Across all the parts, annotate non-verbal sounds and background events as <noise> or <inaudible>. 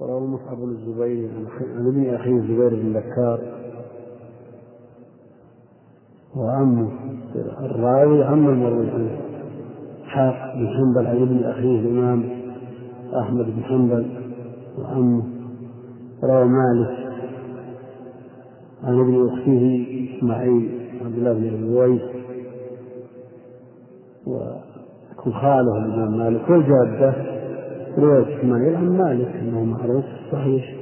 وروى مصعب بن الزبير عن ابن أخيه الزبير بن بكار وعمه. الراوي عم المروي عنه حاق بن حنبل عن ابن أخيه الإمام أحمد بن حنبل وعمه. روى مالك عن ابن أخته إسماعيل عبد الله بن أبي ويكون خاله الإمام مالك. والجادة رواية إسماعيل عن مالك أنه معروف صحيح.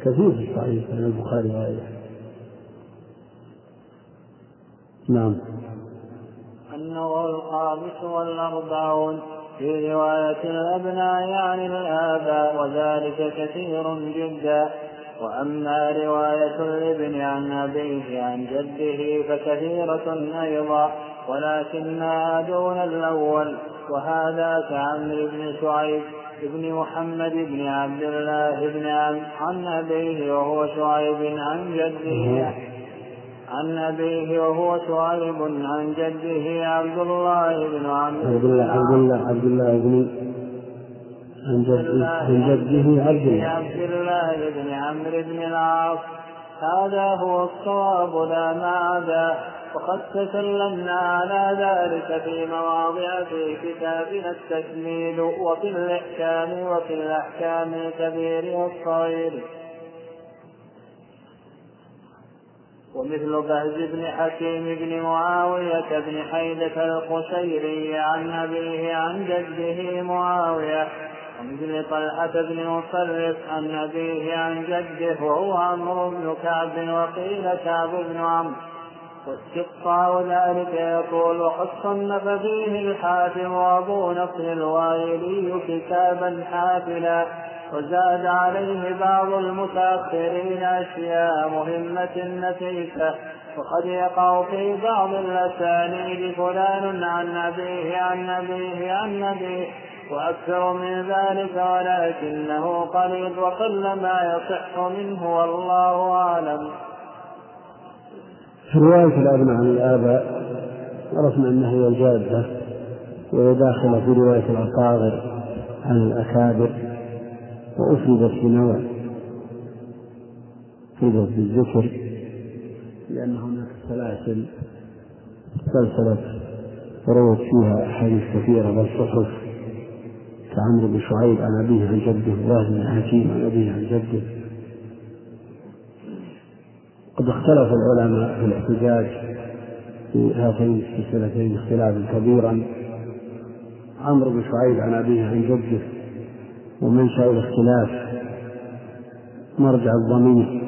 كثير في الصحيح عن البخاري وغيره. نعم. أنه الخامس والأربعون في رواية الأبناء عن الآباء وذلك كثير جدا. وأما رواية الابن عن أبيه عن جده فكثيرة أيضا ولكنها دون الأول. وهذا كعمرو بن شعيب. بن محمد بن عبد الله بن عم عن أبيه وهو شعيب عن جده. عن أبيه وهو شعيب عن جده عبد الله بن عمرو عبد الله عبد الله عبد الله بن عن جده عن جده عبد الله عبد الله بن عمرو بن العاص. هذا هو الصواب لا ما عداه وقد تكلمنا على ذلك في مواضع في كتابنا التكميل وفي الإحكام وفي الأحكام الكبير والصغير. ومثل بهز بن حكيم بن معاوية بن حيدة القشيري عن أبيه عن جده معاوية ومثل طلحة بن مصرف عن أبيه عن جده وهو عمرو بن كعب وقيل كعب بن عمرو. واستقطاع ذلك يقول وقد صنف فيه الحاكم وابو نصر الوايلي كتابا حافلا وزاد عليه بعض المتأخرين أشياء مهمة نفيسه وقد يقع في بعض الأسانيد فلان عن أبيه عن أبيه عن أبيه وأكثر من ذلك ولكنه قليل وقل ما يصح منه والله أعلم. في رواية الأبناء عن الآباء عرفنا أنها هي الجادة وهي داخلة في رواية الأصاغر عن الأكابر وأفردت في نوع أفردت بالذكر لأن هناك سلاسل سلسلة وروت فيها أحاديث كثيرة بل صحف كعمرو بن شعيب عن أبيه عن جده وهب بن حكيم عن أبيه عن جده. قد اختلف العلماء في الاحتجاج في هاتين السلسلتين اختلافا كبيرا. عمرو بن شعيب عن أبيه عن جده ومنشأ الاختلاف مرجع الضمير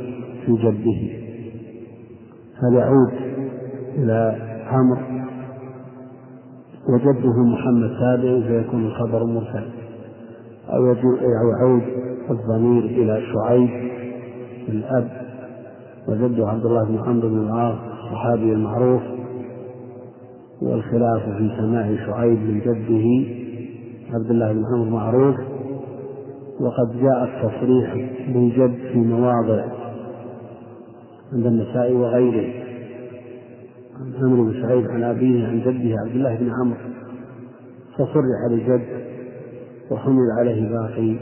في جده. هل يعود إلى عمرو؟ وجده محمد تابعي فيكون الخبر مرسل. أو يعود الضمير إلى شعيب الأب. وجده عبد الله بن عمرو بن العاص الصحابي المعروف والخلاف في سماع شعيب من جده عبد الله بن عمرو معروف. وقد جاء التصريح بالجد في مواضع عند النسائي وغيره. عن عمرو بن سعيد عن أبيه عن جده عبد الله بن عمرو. فصرح بالجد وحمل عليه باقي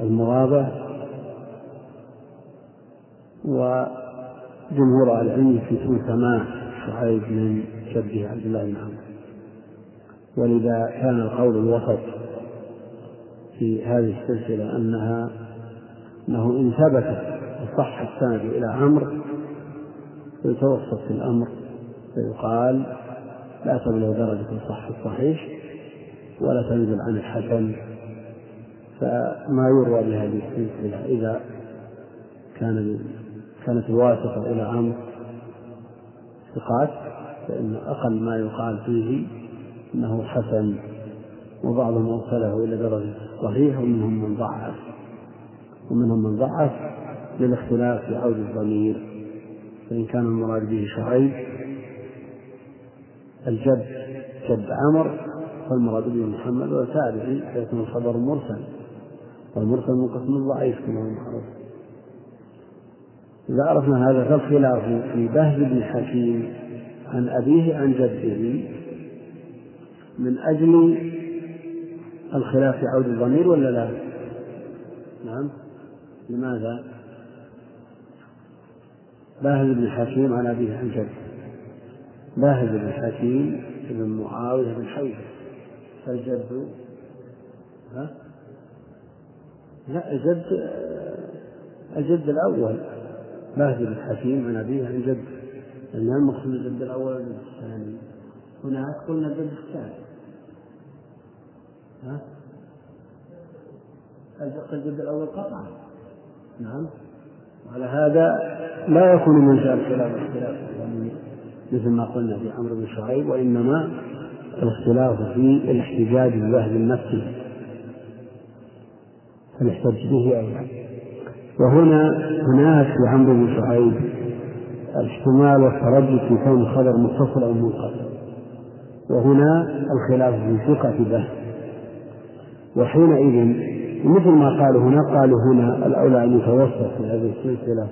المواضع. وجمهور أهل العلم يثبتون سماع شعيب من جده عبد الله بن عمرو. ولذا كان القول الوسط في هذه السلسلة أنها أنه إن ثبت وصح السند إلى عمرو يتوسط في الأمر فيقال لا تبلغ درجة الصح الصحيح ولا تنزل عن الحسن فما يروى بهذه السلسلة إذا كان كانت الواسطة إلى عمرو ثقات فإن أقل ما يقال فيه أنه حسن وبعضهم أوصله إلى درجة صحيح ومنهم من ضعف ومنهم من ضعف للاختلاف في عود الضمير. فإن كان المراد به شعيب الجد جد عمر فالمراد به محمد وتابعي فيكون الخبر مرسل والمرسل من قسم الضعيف كما هو معروف. إذا عرفنا هذا فالخلاف في بهز بن حكيم عن أبيه عن جده من أجل الخلاف في عود الضمير ولا لا؟ نعم لماذا؟ باهز بن حكيم عن أبيه عن جد باهز بن حكيم بن معاوية بن حيدة فالجد ها؟ لا الجد الجد الأول باهز بن حكيم عن أبيه عن جد لأن المقصود الجد الأول والجد الثاني هناك قلنا الجد الثاني ها؟ الجد الأول قطعا؟ نعم. وعلى هذا لا يكون من جاء الخلاف اختلاف مثل ما قلنا في عمرو بن شعيب وإنما الاختلاف في الاحتجاج بوهب النفس. فنحتج به أيضا. وهنا هناك في عمرو بن شعيب الاحتمال والتردد في كون الخبر متصل أو منقطع. وهنا الخلاف في ثقة به. وحينئذ مثل ما قالوا هنا قالوا هنا الأولى أن يتوسط في هذه السلسلة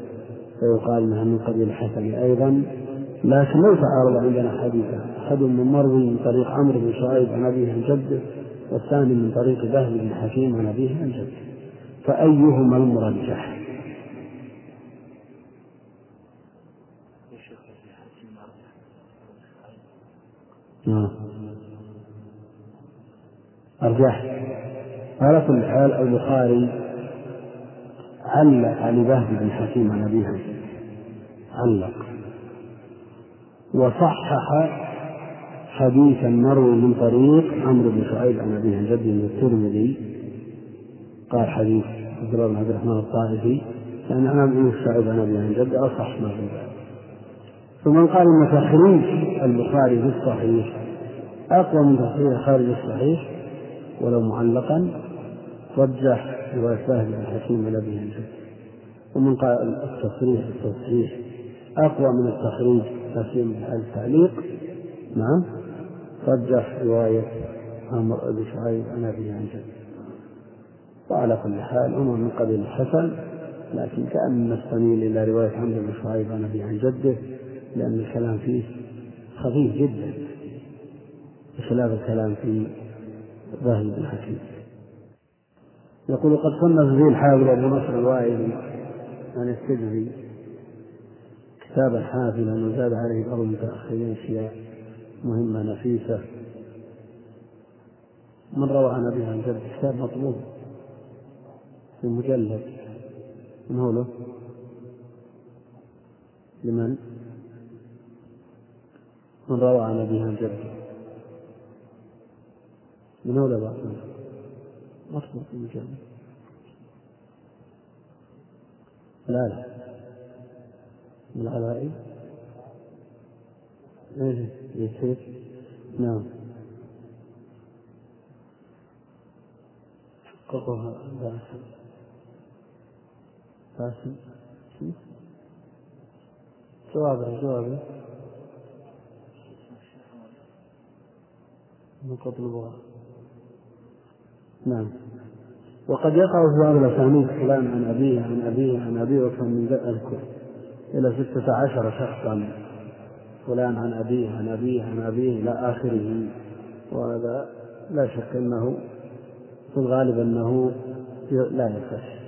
فيقال أنها من قبيل الحسن أيضا. لكن لو تعارض عندنا حديثان أحد من مروي من طريق عمرو بن شعيب عن أبيه عن جده والثاني من طريق بهل بن حكيم عن أبيه عن جده. فأيهما المرجح؟ نعم. أرجح. على كل حال البخاري علق على بهز بن حكيم عن أبيه علق. وصحح حديثا مروي من طريق عمرو بن شعيب عن أبيه عن جده الترمذي. قال حديث عبد الله بن عبد الرحمن الطائفي لأن عمرو بن شعيب عن أبيه عن جده أصح ما في ثم قال ان تخريج البخاري في الصحيح أقوى من تخريج خارج الصحيح ولو معلقا رجح رواية فهد بن حكيم عن أبيه الجد ومن قال التصريح التصحيح أقوى من التخريج حكيم التعليق نعم رجح رواية عمرو بن شعيب عن أبيه عن جد وعلى كل حال أمر من قبيل الحسن لكن كأن نستميل إلى رواية عمرو بن شعيب عن أبيه عن جده لأن الكلام فيه خفيف جدا بخلاف الكلام في ظاهر بن حكيم. يقول قد صنف فيه الحافظ أبو نصر الوائلي عن السجفي كتابا حافلا وزاد عليه بعض المتأخرين أشياء مهمة نفيسة. من روى عن أبيه عن جد كتاب مطلوب. في مجلد من هو له؟ لمن؟ من روى عن عن جده من أولى بعضهم مطلق المجامع لا لا. من العلائي إيه يسير نعم. حققها باسم جوابه جوابه نعم وقد يقع في بعض الأسانيد فلان عن أبيه عن أبيه عن أبيه وكان من أذكر إلى ستة عشر شخصا. فلان عن أبيه عن أبيه عن أبيه إلى آخره. وهذا لا شك أنه في الغالب أنه لا يصح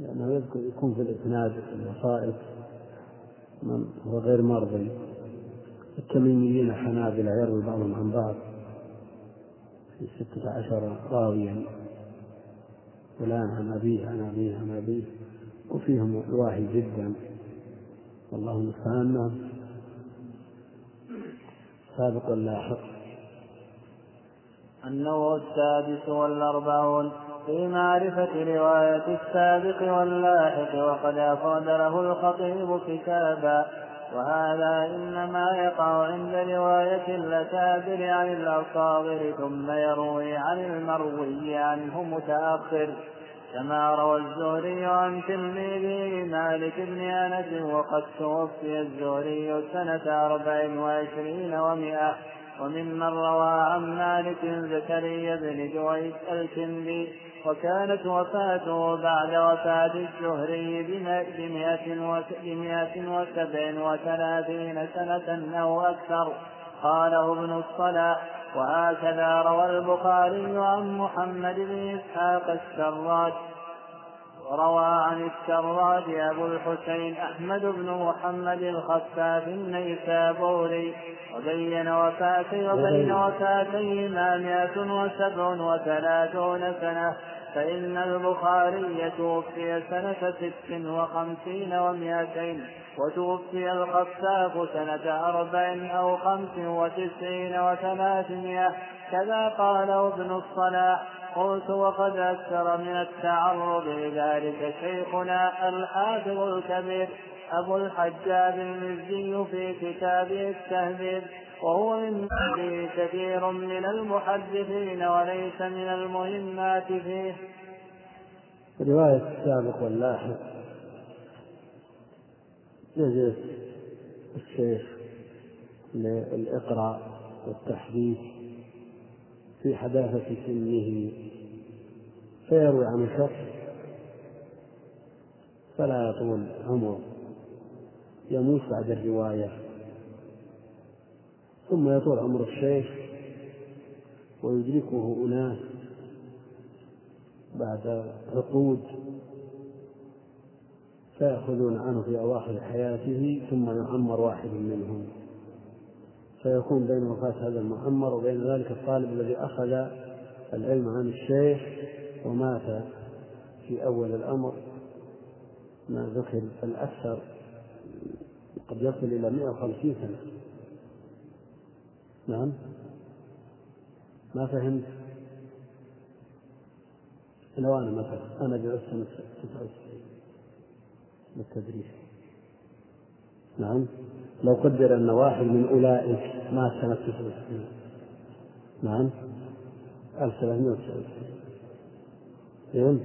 لأنه يذكر يكون في الإسناد في الوسائط من هو غير مرضي. التميميين حنابلة يروي بعضهم عن بعض في ستة عشر راويا. فلان عن أبيه عن أبيه عن أبيه. وفيهم الواحد جدا. والله المستعان سابق لاحق. النوع السادس والأربعون. في معرفة رواية السابق واللاحق وقد أفرد له الخطيب كتابا. وهذا إنما يقع عند رواية الأكابر عن الأصاغر ثم يروي عن المروي عنه متأخر. كما روى الزهري عن تلميذه مالك بن أنس وقد توفي الزهري سنة أربع وعشرين ومائة وممن روى عن مالك زكريا بن جويس الكندي وكانت وفاته بعد وفاة الزهري بمئة, وسبع وثلاثين سنة أو أكثر. قاله ابن الصلاح. وهكذا روى البخاري عن محمد بن إسحاق السراج. وروى عن السراج أبو الحسين أحمد بن محمد الخفاف النيسابوري وبين وفاته وبين وفاتيهما مائة وسبع وثلاثون سنة فإن البخاري توفي سنة ست وخمسين ومائتين وتوفي الخفاف سنة أربع أو خمس وتسعين وثلاثمائة كذا قاله ابن الصلاح. قلت وقد أكثر من التعرض لذلك شيخنا الحافظ الكبير أبو الحجاج المزي في كتابه التهذيب وهو من به كثير من المحدثين وليس من المهمات فيه. رواية السابق واللاحق. يجلس الشيخ للإقراء والتحديث. في حداثة سنه. فيروي عن شخص فلا يطول عمره. يموت بعد الرواية. ثم يطول عمر الشيخ ويدركه أناس بعد عقود. فيأخذون عنه في أواخر حياته ثم يعمر واحد منهم. فيكون بين وفاة هذا المعمر وبين ذلك الطالب الذي أخذ العلم عن الشيخ ومات في أول الأمر. ما ذكر الأكثر قد يصل إلى 150 سنة. نعم. ما فهمت؟ لو أنا مثلا أنا جلست سنة 99 بالتدريس. نعم. لو قدر أن واحد من أولئك مات سنة 99 نعم. 1399 زين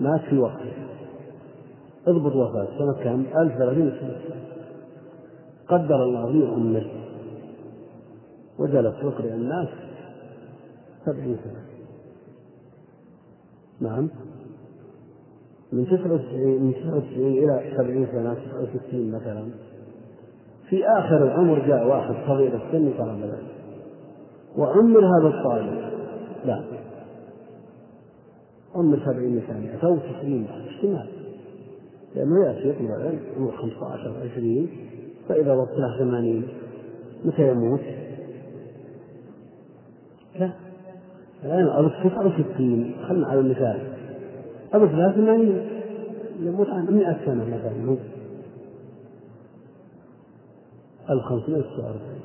مات في وقته اضبط وفاة. سنة كم؟ 1399 قدر الله لي عمره وجلس يقرئ الناس سبعين سنة. نعم. من تسعة وتسعين من تسعة وتسعين إلى سبعين سنة تسعة وستين مثلا. في آخر العمر جاء واحد صغير السن طلب العلم وعمر هذا الطالب لا. عمر سبعين سنة أو تسعين احتمال لأنه يأتي يطلب العلم عمر خمسة عشر عشرين. فإذا وصل ثمانين متى يموت؟ لا. الآن أبو تسعة وستين خلنا على المثال. أبو ثمانين يموت عن مئة سنة مثلا. 1549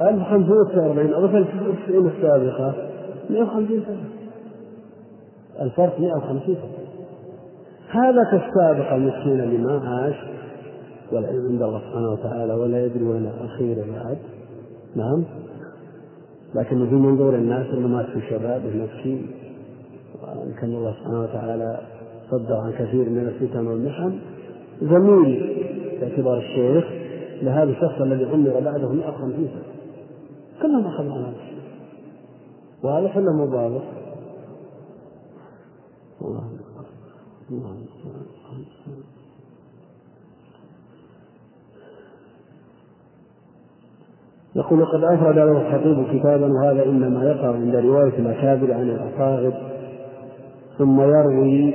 1549 أضف 99 السابقة. 150 سنة. الفرق 150 سنة. هذا كالسابقة المسكين اللي ما عاش والعلم عند الله سبحانه وتعالى ولا يدري وين الأخير بعد. نعم. لكن في منظور الناس إنه مات في شبابه وان كان الله سبحانه وتعالى صدر عن كثير من الفتن والمحن. زميل باعتبار الشيخ لهذا الشخص الذي عمر بعده 150 سنة. كلهم أخذوا عن هذا الشيء واضح ولا مو واضح؟ يقول قد أفرد له الخطيب كتابا وهذا إنما يقع عند رواية الأكابر عن الأصاغر ثم يروي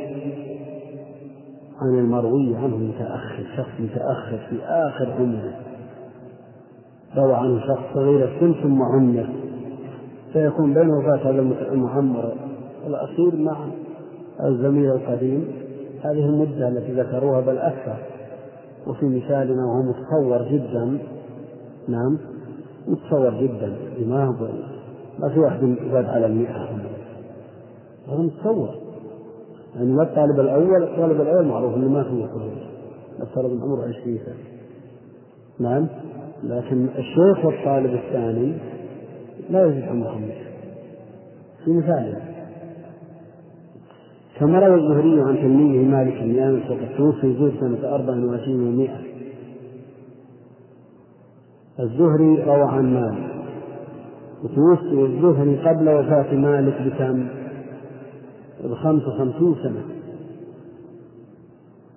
عن المروي عنه متأخر شخص متأخر في آخر عمره روى عنه شخص صغير السن ثم عمر فيكون بين وفاة هذا المعمر الأخير مع الزميل القديم. هذه المدة التي ذكروها بل أكثر. وفي مثالنا وهو متصور جدا. نعم متصور جدا. ما هو ما في واحد زاد على المئة. هذا متصور. يعني ما الطالب الأول الطالب الأول معروف أنه ما في خروج من عمره 20 سنة. نعم. لكن الشيخ والطالب الثاني لا يزيد عمره خمس في مثال. كما روى الزهري عن تلميذه مالك بن أنس وقد توفي زوج سنة أربع وعشرين ومائة. الزهري روى عن مالك. وتوفي الزهري قبل وفاة مالك بكم؟ بخمس وخمسين سنة.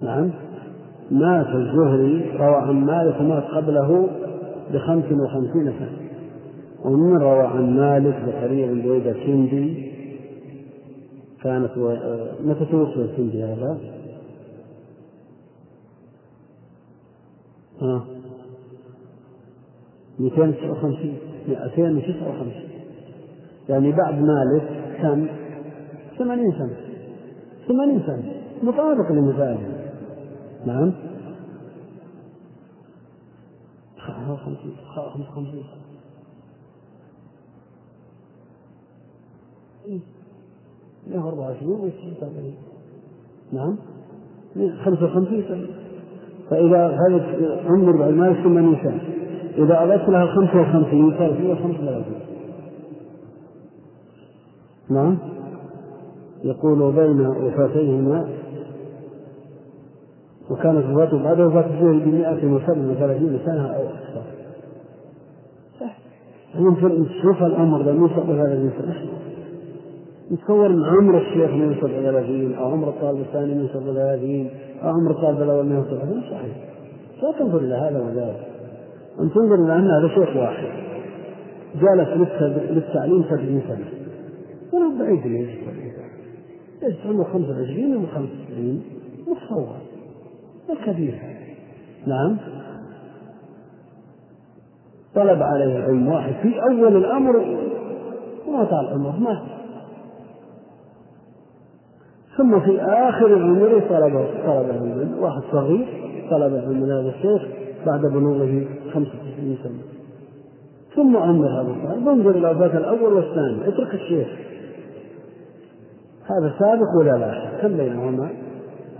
نعم. مات الزهري روى عن مالك ومات قبله بخمس وخمسين سنة. ومن روى عن مالك زكريا بن بويدة كندي كانت و... متى توفي كندي هذا؟ ها 259 259 يعني بعد مالك كم؟ 80 سنة. 80 سنة. مطابق لمثاله نعم. 55 55 له 24 و نعم 55 سنة. فإذا هذا عمر بعد مالك 80 سنة. إذا أضفت لها 55 صار فيها 35 نعم. يقول بين وفاتيهما وكانت وفاته بعد وفاة الزهري ب 137 سنة أو أكثر. يمكن تشوف الأمر لم يوصل إلى هذا الإنسان يتصور أن عمر الشيخ من يوصل إلى 30 أو عمر الطالب الثاني من يوصل إلى 30 أو عمر الطالب الأول من يوصل إلى صحيح. لا تنظر إلى هذا وذاك أن تنظر إلى أن هذا شيخ واحد. جالس للتعليم 70 سنة ولا بعيد من يجلس عمره 25 و 95 متصور الكبير. نعم. طلب عليه علم واحد في أول الأمر. وما طال عمره مات ثم في آخر عمره طلب طلب العلم واحد صغير طلب العلم من هذا الشيخ بعد بلوغه 95 سنة. ثم عمر هذا الطالب. انظر إلى الأول والثاني. اترك الشيخ. هذا سابق ولا لا؟ كم بينهما؟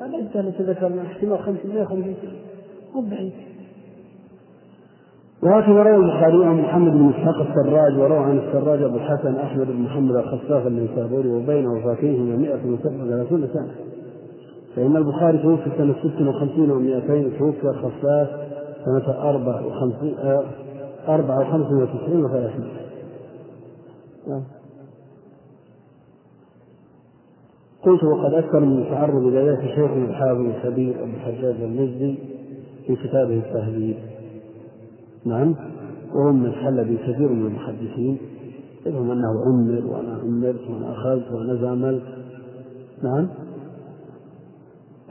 هذا أنت التي ذكرنا احتمال 550 سنة. مو بعيد. وهكذا روى البخاري عن محمد بن إسحاق السراج وروى عن السراج أبو الحسن أحمد بن محمد الخفاف النيسابوري وبين وفاتيهما 137 سنة. فإن البخاري توفي سنة 56 و200 توفي الخفاف سنة 54 54 و90 و300 قلت وقد أكثر من تعرض إلى ذلك شيخنا الحافظ الكبير أبو الحجاج المزي في كتابه التهذيب. نعم وهم حل كثير من المحدثين منهم أنه عمر وأنا عمرت وأنا أخذت وأنا زاملت. نعم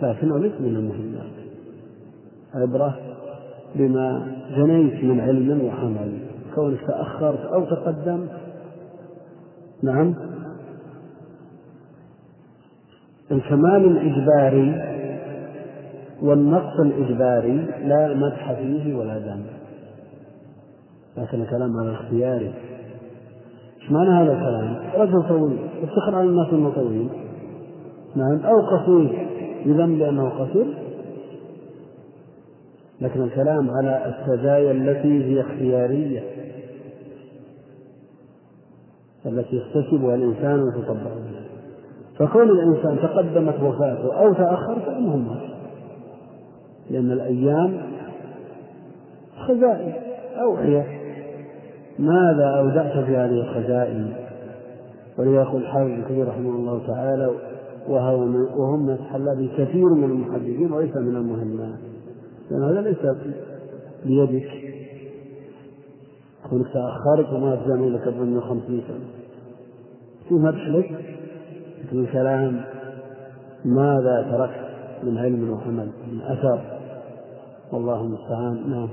لكنه ليس من المهمات؟ عبرة بما جنيت من علم وعمل كونك تأخرت أو تقدمت. نعم. الكمال الإجباري والنقص الإجباري لا مدح فيه ولا ذم لكن الكلام على الاختياري إيش معنى هذا الكلام؟ رجل طويل افتخر على الناس إنه طويل. نعم أو قصير يذم لأنه قصير. لكن الكلام على السجايا التي هي اختيارية التي يكتسبها الإنسان ويتطبع بها. فكون الإنسان تقدمت وفاته أو تأخر فانه مات. لأن الأيام خزائن اوعيه ماذا أودعت في هذه الخزائن؟ وليقول الحافظ الكبير رحمه الله تعالى وهو وهم يتحلى به كثير من المحدثين وليس من المهمات. لأن هذا ليس بيدك. كونك تأخرت وما ألزم لك ب 150 سنة. في مدح لك لكن الكلام ماذا تركت من علم وعمل من أثر؟ والله المستعان. نعم.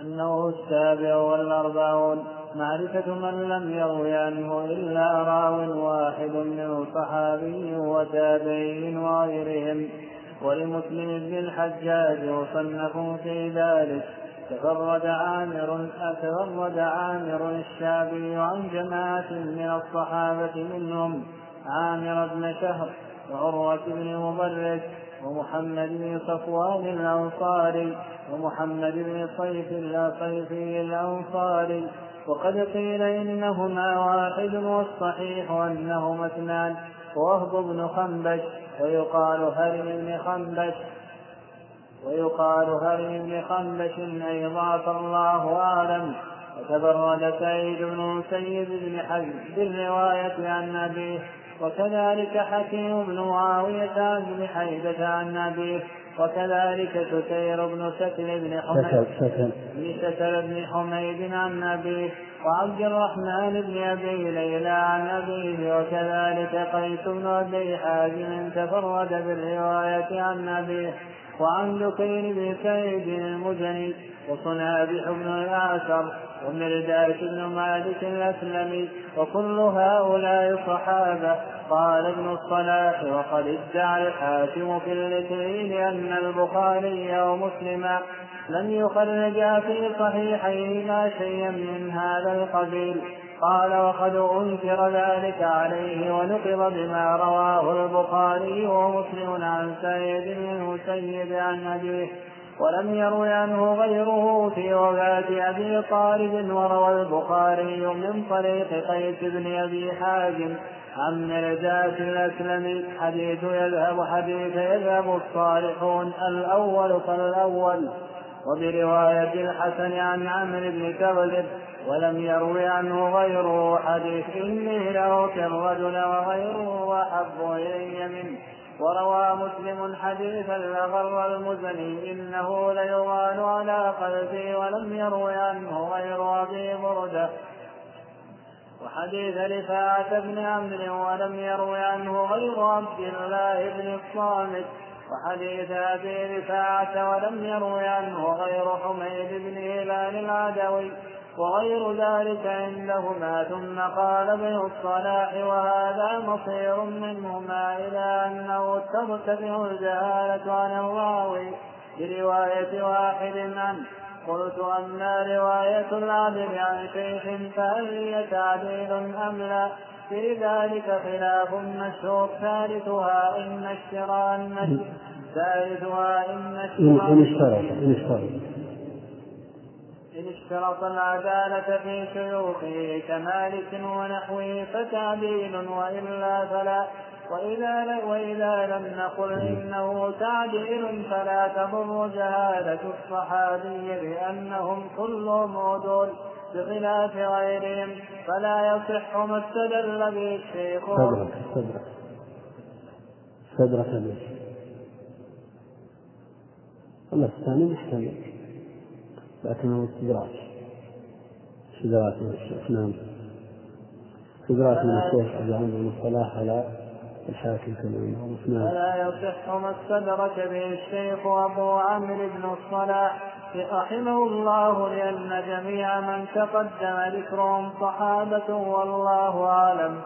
أنه السابع والأربعون. معرفة من لم يروي عنه إلا راو واحد منه صحابي وتابعي وغيرهم. ولمسلم بن الحجاج مصنف في ذلك. تفرد عامر تفرد عامر الشعبي عن جماعة من الصحابة منهم عامر بن شهر وعروة بن مبرك ومحمد بن صفوان الأنصاري ومحمد بن صيف صيفي الأنصاري. وقد قيل إنهما واحد والصحيح أنهما اثنان. وهب بن خنبش ويقال هرم بن خنبش. ويقال هرم بن خنبش أيضا فالله أعلم وتبرد سعيد بن سيد بن حزم بالرواية عن أبيه وكذلك حكيم بن معاوية عن بن حيدة عن أبيه وكذلك ستير بن سكل بن حميد بن سكل بن حميد عن أبيه وعبد الرحمن بن أبي ليلى عن أبيه وكذلك قيس بن أبي حازم تفرد بالرواية عن أبيه. وعن دكين بن سعيد المزني وصنابح بن الأعشر ومرداس بن مالك الأسلمي وكل هؤلاء صحابة قال ابن الصلاح وقد ادعى الحاكم في الاثنين أن البخاري ومسلما لم يخرجا في صحيحيهما شيئا من هذا القبيل. قال وقد أنكر ذلك عليه ونقض بما رواه البخاري ومسلم عن سيد بن المسيب عن أبيه ولم يروي عنه غيره في وفاة أبي طالب وروى البخاري من طريق قيس بن أبي حازم عن مرجاة الأسلمي حديث يذهب حديث يذهب الصالحون الأول فالأول. وبرواية الحسن عن عمرو بن كبد ولم يروي عنه غيره حديث إني لأوكي الرجل وغيره أحب إلي منه. وروى مسلم حديث الأغر المزني إنه ليغال على قلبي ولم يروي عنه غير أبي بردة. وحديث رفاعة بن عمرو ولم يروي عنه غير عبد الله بن الصامت. وحديث أبي رفاعة ولم يروي عنه غير حميد بن هلال العدوي وغير ذلك عندهما ثم قال ابن الصلاح وهذا مصير منهما إلى أنه ترتفع الجهالة عن الراوي برواية واحد عنه. قلت أما رواية العدل عن شيخ فهل هي تعديل أم لا؟ في ذلك خلاف مشهور ثالثها إن اشترى ثالثها إن اشترى إن اشترط إن اشترط. إن اشترط العدالة في شيوخه كمالك ونحوه فتعديل وإلا فلا وإذا وإذا لم نقل إنه تعديل فلا تضر جهالة الصحابي لأنهم كلهم عدول بخلاف غيرهم فلا يصح ما استدل به الشيخ. صدرك صدرك. صدرك ليش؟ الله الثاني محتمل لكنه استدراك. استدراك من الشيخ نعم. استدراك من الشيخ عبد العزيز بن الصلاح على الحاكم كما معروف نعم. فلا يصح ما استدرك به الشيخ أبو عمرو بن الصلاح. رحمه الله لأن جميع من تقدم ذكرهم صحابة والله أعلم.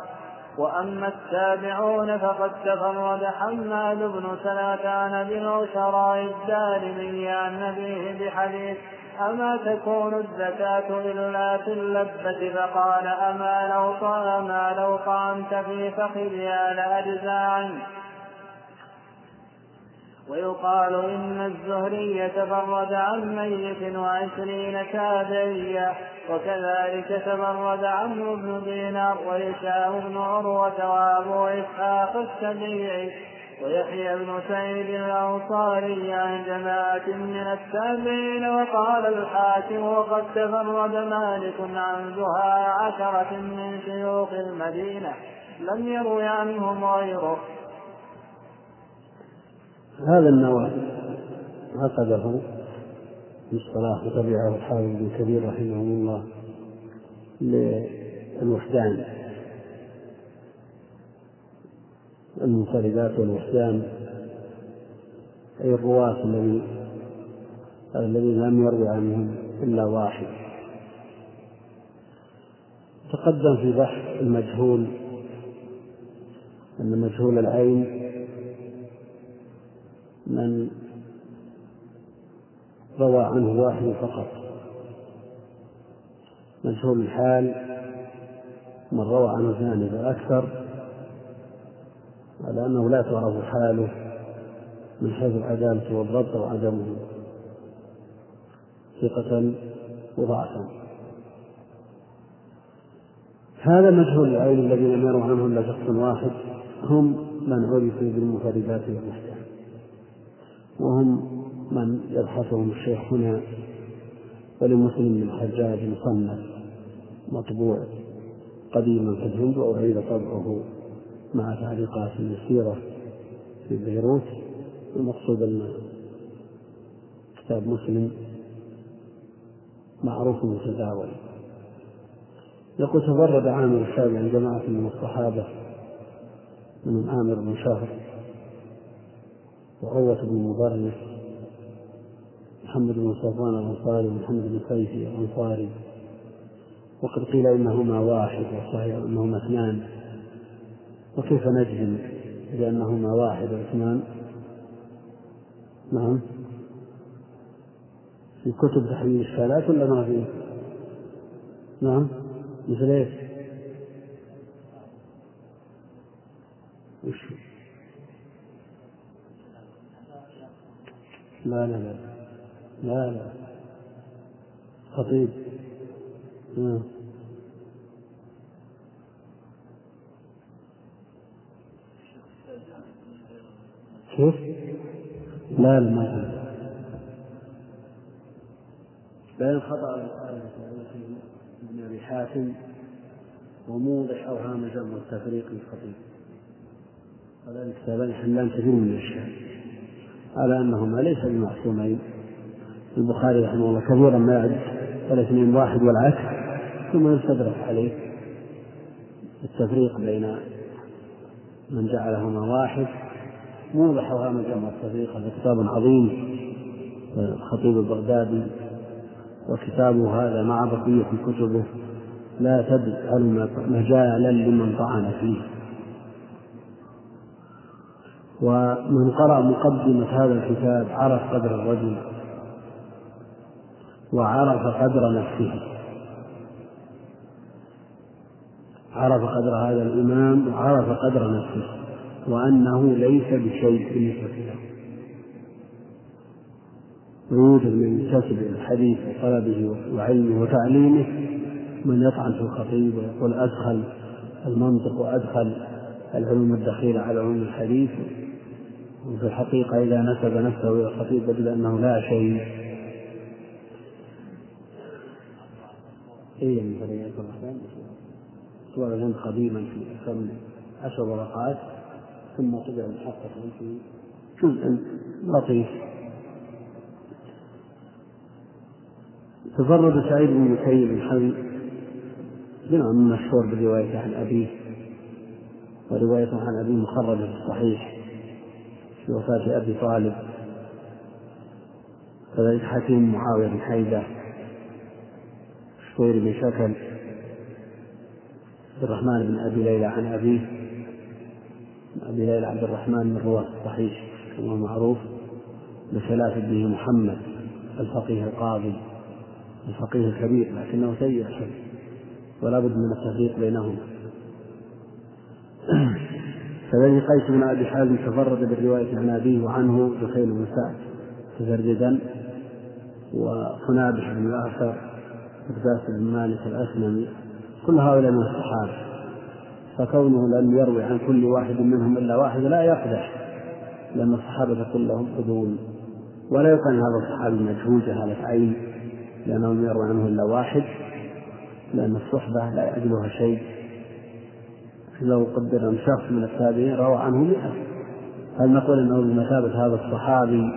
وأما التابعون فقد تفرد حماد بن سلمة عن أبي العشراء الدارمي عن أبيه بحديث أما تكون الزكاة إلا في اللبة فقال أما لو أما لو طعمت في فخذها لأجزى عنك ويقال إن الزهري تفرد عن ميت وعشرين تابعيا وكذلك تفرد عمرو بن دينار وهشام بن عروة وأبو إسحاق السبيعي ويحيى بن سعيد الأنصاري عن جماعة من التابعين وقال الحاكم وقد تفرد مالك عن زهاء عشرة من شيوخ المدينة لم يروي عنهم غيره. هذا النوع عقده الصلاح وتبعه الحافظ بن كبير رحمه الله للوحدان. المنفردات والوحدان أي الرواة الذي الذين لم يروي عنهم إلا واحد. تقدم في بحث المجهول أن مجهول العين من روى عنه واحد فقط. مجهول الحال من روى عنه اثنان فأكثر على أنه لا تعرف حاله من حيث العدالة والضبط وعدمه. ثقة وضعفا. هذا مجهول العين الذين لم يروا عنه إلا شخص واحد هم من عرفوا بالمفردات وهم من يبحثهم الشيخ هنا ولمسلم بن الحجاج مصنف مطبوع قديما في الهند وأعيد طبعه مع تعليقات يسيرة في بيروت. المقصود أن كتاب مسلم معروف متداول. يقول تفرد عامر الشافعي عن جماعة من الصحابة من عامر بن شهر وعروة بن مضرس محمد بن صفوان الأنصاري ومحمد بن قيس الأنصاري. وقد قيل إنهما واحد وصحيح أنهما اثنان. وكيف نجزم بأنهما واحد واثنان؟ نعم. في كتب تحليل الإشكالات ولا ما في؟ نعم. مثل؟ وش؟ لا لا لا لا لا. خطيب. نعم كيف؟ لا لا ما بين خطأ ابن أبي حاتم وموضح أوهام جمع التفريق للخطيب. هذان الكتابان يحلان كثير من الأشياء. على أنهما ليس بمعصومين. البخاري رحمه الله كثيرا ما يعد الاثنين واحد والعكس ثم يستدرك عليه التفريق بين من جعلهما واحد. موضح جمع التفريق هذا كتاب عظيم الخطيب البغدادي وكتابه هذا مع بقية كتبه. لا تجعل مجالا لمن طعن فيه. ومن قرأ مقدمة هذا الكتاب عرف قدر الرجل وعرف قدر نفسه. عرف قدر هذا الإمام وعرف قدر نفسه وأنه ليس بشيء بالنسبة له. ويوجد من كسب الحديث وطلبه وعلمه وتعليمه من يطعن في الخطيب ويقول أدخل المنطق وأدخل العلوم الدخيلة على علوم الحديث. وفي الحقيقة إذا نسب نفسه إلى الخطيب وجد أنه لا شيء. إيه من فريق الرحمن. سؤال قديما في أكثر عشر ورقات ثم طبع محقق في جزء لطيف. تفرد سعيد بن مسيب الحمد بنوع مشهور بالرواية عن أبيه ورواية عن أبيه مخرجة في الصحيح. في وفاة أبي طالب كذلك حكيم معاوية بن حيدة شوير بن شكل عبد الرحمن بن أبي ليلى عن أبيه أبي ليلى عبد الرحمن من رواة الصحيح كما معروف بخلاف ابنه محمد الفقيه القاضي الفقيه الكبير لكنه سيء ولا بد من التفريق بينهما. كذلك قيس بن أبي حازم تفرد بالرواية عن أبيه وعنه بخيل بن سعد تفردا وحنابش بن الاثر مقداس بن مالك الأسلمي كل هؤلاء من الصحابة. فكونه لم يروي عن كل واحد منهم إلا واحد لا يقدح لأن الصحابة كلهم عدول. ولا يقال هذا الصحابي مجهول جهالة عين لأنه لم يروي عنه إلا واحد لأن الصحبة لا يعدلها شيء. لو قدر أن شخص من التابعين روى عنه مئة. هل نقول أنه بمثابة هذا الصحابي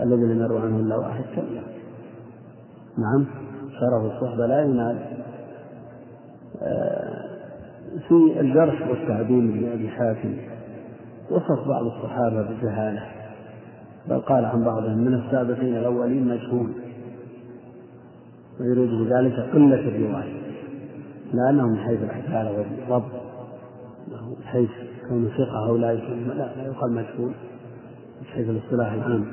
الذي لم يروي عنه إلا واحد؟ كلا. نعم. شرف الصحبة لا ينال. آه، في الجرح والتعديل لأبي حاتم وصف بعض الصحابة بجهالة بل قال عن بعضهم من السابقين الأولين مجهول. ويريد بذلك قلة الرواية لأنه من حيث العدالة والضبط. حيث كون ثقة أو لا لا لا يقال مجهول حيث الاصطلاح العام.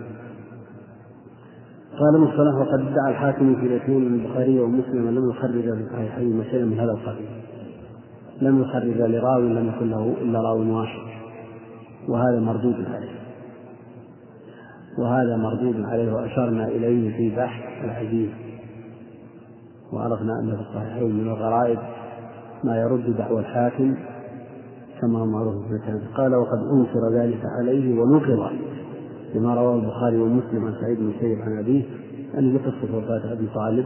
قال مصطلح وقد ادعى الحاكم في الاثنين من البخاري ومسلم لم يخرج في صحيحين شيئا من هذا القبيل. لم يخرج لراوي لم يكن له إلا راوي واحد وهذا مردود عليه. وهذا مردود عليه وأشرنا إليه في بحث العزيز وعرفنا أن في الصحيحين من الغرائب ما يرد دعوى الحاكم كما معروف في الكلام قال وقد أنكر ذلك عليه ونكر لما رواه البخاري ومسلم عن سعيد بن سيد عن أبيه أن قصة وفاة أبي طالب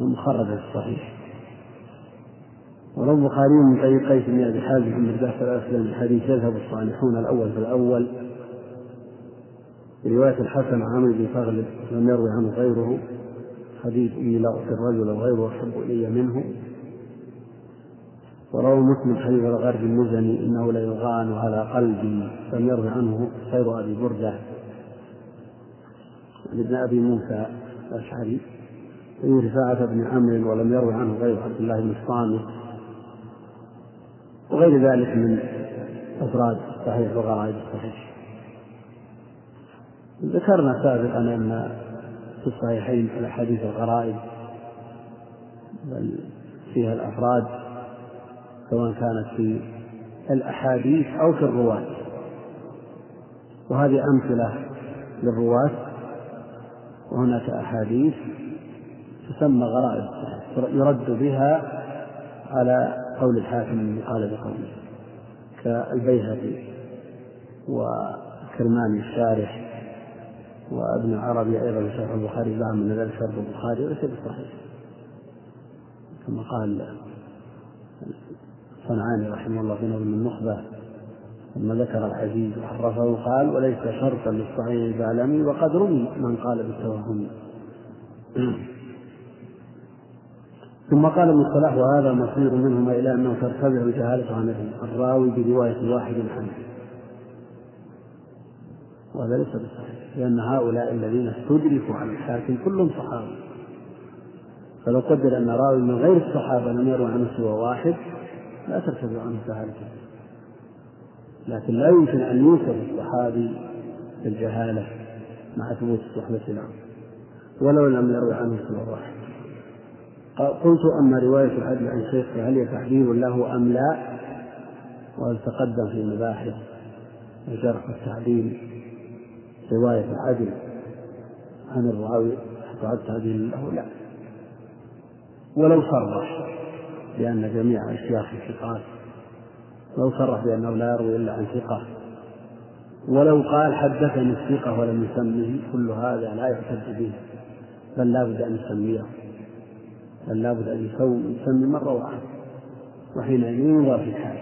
ومخرج في الصحيح. وروى البخاري من طريق قيس بن أبي حازم بن مرداح الأسلم الحديث يذهب الصالحون الأول فالأول رواية الحسن عامر بن فغلب لم يروي عنه غيره. حديث إني لا أعطي الرجل غيره أحب إلي منه. وروى مسلم حديث الغرب المزني إنه ليغان على قلبي لم يروي عنه خير أبي بردة. ابن أبي موسى الأشعري. في رفاعة بن عمرو ولم يروي عنه غير عبد الله بن الصامت وغير ذلك من أفراد صحيح وغرائب الصحيح ذكرنا سابقا أن في الصحيحين الأحاديث الغرائب بل فيها الأفراد سواء كانت في الأحاديث أو في الرواة. وهذه أمثلة للرواة. وهناك أحاديث تسمى غرائب يرد بها على قول الحاكم قال بقوله كالبيهقي وكرماني الشارح وابن عربي أيضا شرح البخاري زعم ان ذلك شرح البخاري وليس بصحيح. كما قال صنعاني رحمه الله في نظم النخبة ثم ذكر العزيز وحرفه قال وليس شرطا للصحيح البعلمي وقد روي من قال بالتوهم. <clears throat> ثم قال ابن الصلاح وهذا مصير منهما إلى أنه ترتفع جهاله عن الراوي برواية واحد عنه وهذا ليس بصحيح لأن هؤلاء الذين استدركوا عن الحاكم كلهم صحابة. فلو قدر أن راوي من غير الصحابة لم يروى عنه سوى واحد لا ترتفع عنه جهالته لكن لا يمكن أن يوصف الصحابي بالجهاله مع ثبوت الصحبة له ولو لم يروي عنه سوى واحد قلت أما رواية العدل عن شيخ فهل هي تحديد له أم لا؟ وهل تقدم في مباحث الجرح والتعديل رواية العدل عن الراوي تعد تعديل له لا. ولو صرح. بأن جميع أشياخ الثقات لو صرح بأنه لا يروي إلا عن ثقة. ولو قال حدثني الثقة ولم يسمه كل هذا لا يعتد به. بل لا بد أن يسميه. بل لابد أن يسمي روى عنه وحينئذ ينظر في الحال.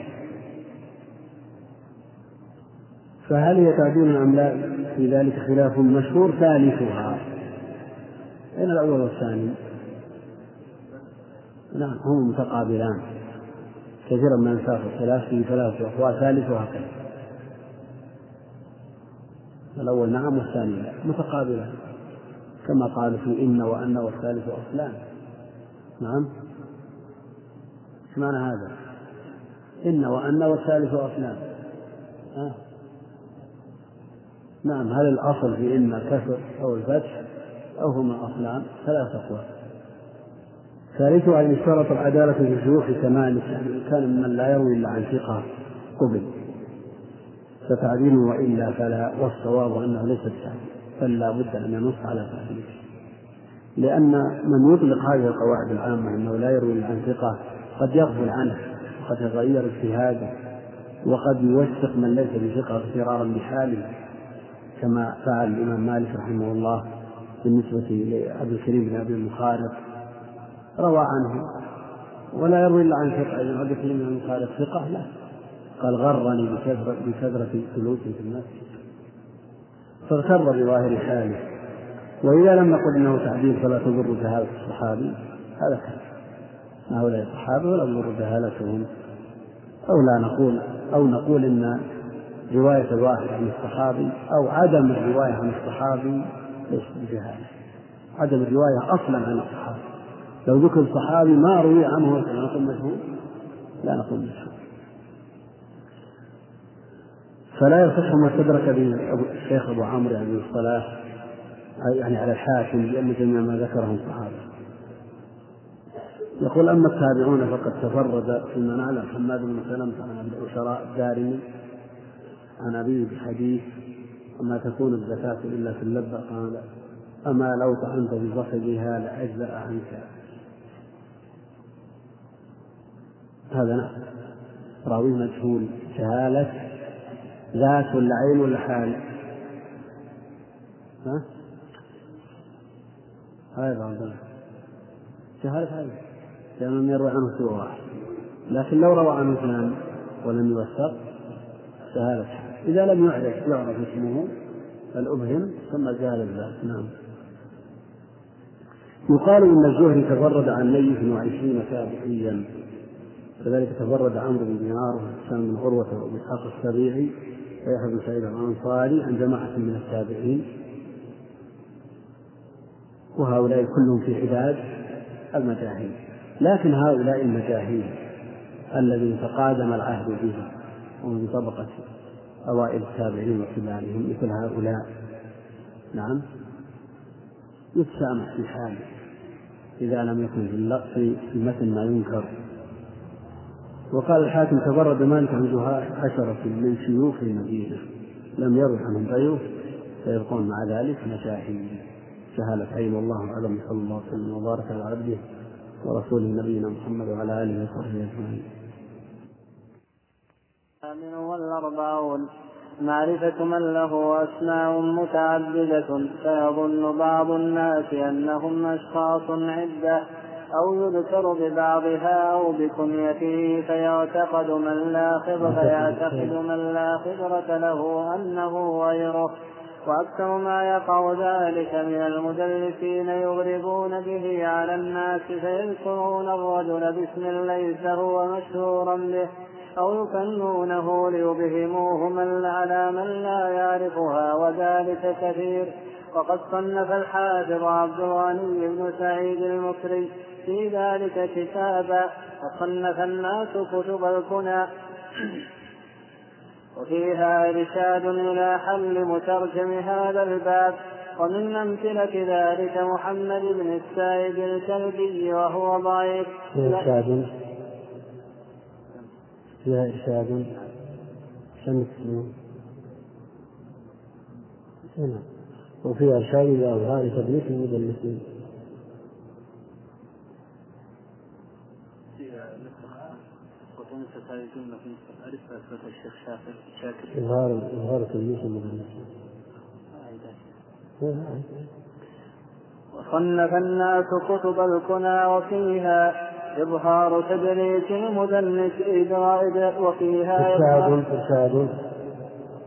فهل هي تعديل أم لا؟ في ذلك خلاف مشهور ثالثها. أين الأول والثاني؟ نعم هما متقابلان كثيرا ما ينساق الخلاف في ثلاثة أقوال ثالثها كذا الأول نعم والثاني لا. متقابلان. كما قالوا في إن وأن والثالث أصلان نعم. إيش معنى هذا؟ إن وأن والثالث أصنام آه. نعم هل الأصل في إن كسر أو الفتح؟ أو هما أصلان؟ ثلاث أقوال. ثالثها أن يشترط العدالة في الشيوخ كمال يعني كان ممن لا يروي إلا عن ثقة قبل. فتعديل وإلا فلا والصواب أنه ليس بتعديل بل لا بد أن ينص على تعديله لأن من يطلق هذه القواعد العامة أنه لا يروي عن ثقة قد يغفل عنه وقد يتغير اجتهاده وقد يوثق من ليس بثقة اغترارا بحاله كما فعل الإمام مالك رحمه الله بالنسبة لعبد الكريم بن أبي المخارق. روى عنه. ولا يروي إلا عن ثقة. إذا عبد الكريم بن المخارق ثقة لا. قال غرني بكثرة بكثرة في المسجد فاغتر بظاهر حاله. وإذا لم نقل إنه تعديل فلا تضر جهالة الصحابي. هذا كلام هؤلاء الصحابة ولا تضر جهالتهم. أو لا نقول أو نقول إن رواية الواحد عن الصحابي أو عدم الرواية عن الصحابي ليس بجهالة. عدم الرواية أصلا عن الصحابي. لو ذكر صحابي ما روي عنه نقول مشهور لا نقول مشهور فلا يصح ما استدرك به الشيخ أبو عمرو يعني الصلاة يعني على الحاكم لأن جميع ما ذكره الصحابة يقول أما التابعون فقد تفرد فيما نعلم حماد بن سلمة عن العشراء الدارمي عن أبيه بحديث وما تكون الزكاة إلا في اللبة قال أما لو طعنت بصحبها لأجزأ عنك. هذا نعم. راوي مجهول. جهالة. ذات ولا عين ولا حال ها؟ هذا عندنا جهالة هذا لأنه لم يروي عنه سوى واحد. لكن لو روى عنه اثنان ولم يوثق جهالة. إذا لم يعرف يعرف اسمه الأبهم ثم زال الباء نعم. يقال إن الزهري تفرد عن ليث وعشرين تابعيا كذلك تفرد عمرو بن دينار وحسام بن عروة وإسحاق السبيعي ويحيى بن سعيد الأنصاري عن جماعة من التابعين. وهؤلاء كلهم في عداد المجاهيل. لكن هؤلاء المجاهيل الذين تقادم العهد بهم ومن طبقة أوائل التابعين وكبارهم مثل هؤلاء. نعم. يتسامح في حاله إذا لم يكن في المتن ما ينكر. وقال الحاكم تبرد مالك عن عشرة من شيوخ المدينة. لم يروح عنهم ضيوف فيبقون مع ذلك مشاهير جهالة عين والله أعلم صلى الله وسلم وبارك على عبده ورسوله نبينا محمد وعلى آله وصحبه أجمعين. الثامن والأربعون. معرفة من له أسماء متعددة فيظن بعض الناس أنهم أشخاص عدة. أو يذكر ببعضها أو بكنيته فيعتقد من لا خبرة فيعتقد من لا خبرة له أنه غيره. وأكثر ما يقع ذلك من المدلسين يغربون به على الناس فيذكرون الرجل باسم ليس هو مشهورا به أو يكنونه ليبهموه من على من لا يعرفها وذلك كثير. وقد صنف الحافظ عبد الغني بن سعيد المصري في ذلك كتابا وصنف الناس كتب الكنى. وفيها إرشاد إلى حل مترجم هذا الباب ومن أمثلة ذلك محمد بن السائب الكلبي وهو ضعيف. إرشاد. فيها إرشاد. شمس وفيها إرشاد إلى أظهار تدليس المدلسين هذه الجملة في أعرفها أثبتها الشيخ شاكر شاكر إظهار إظهار تلميذ المدرسين وصنف الناس كتب الكنى وفيها إظهار تدريس المدنس إذا وفيها إرشاد إرشاد.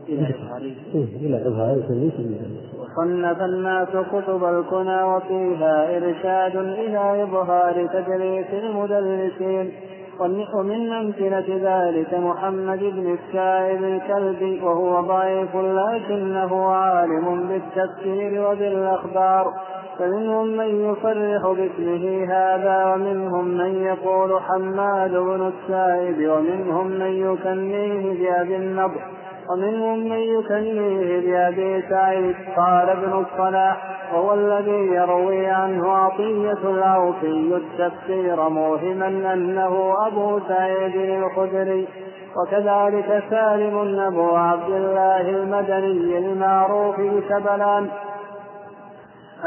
إلى إظهار إظهار تدريس المدنس. وصنف الناس كتب الكنى وفيها إرشاد إلى إظهار تدريس المدلسين ومن أمثلة ذلك محمد بن السائب الكلبي وهو ضعيف لكنه عالم بالتفسير وبالأخبار. فمنهم من يصرح باسمه هذا ومنهم من يقول حماد بن السائب ومنهم من يكنيه بأبي النضر. ومنهم من يكنيه بأبي سعيد قال ابن الصلاح وهو الذي يروي عنه عطية العوفي التفسير موهما أنه أبو سعيد الخدري وكذلك سالم أبو عبد الله المدني المعروف بشبلان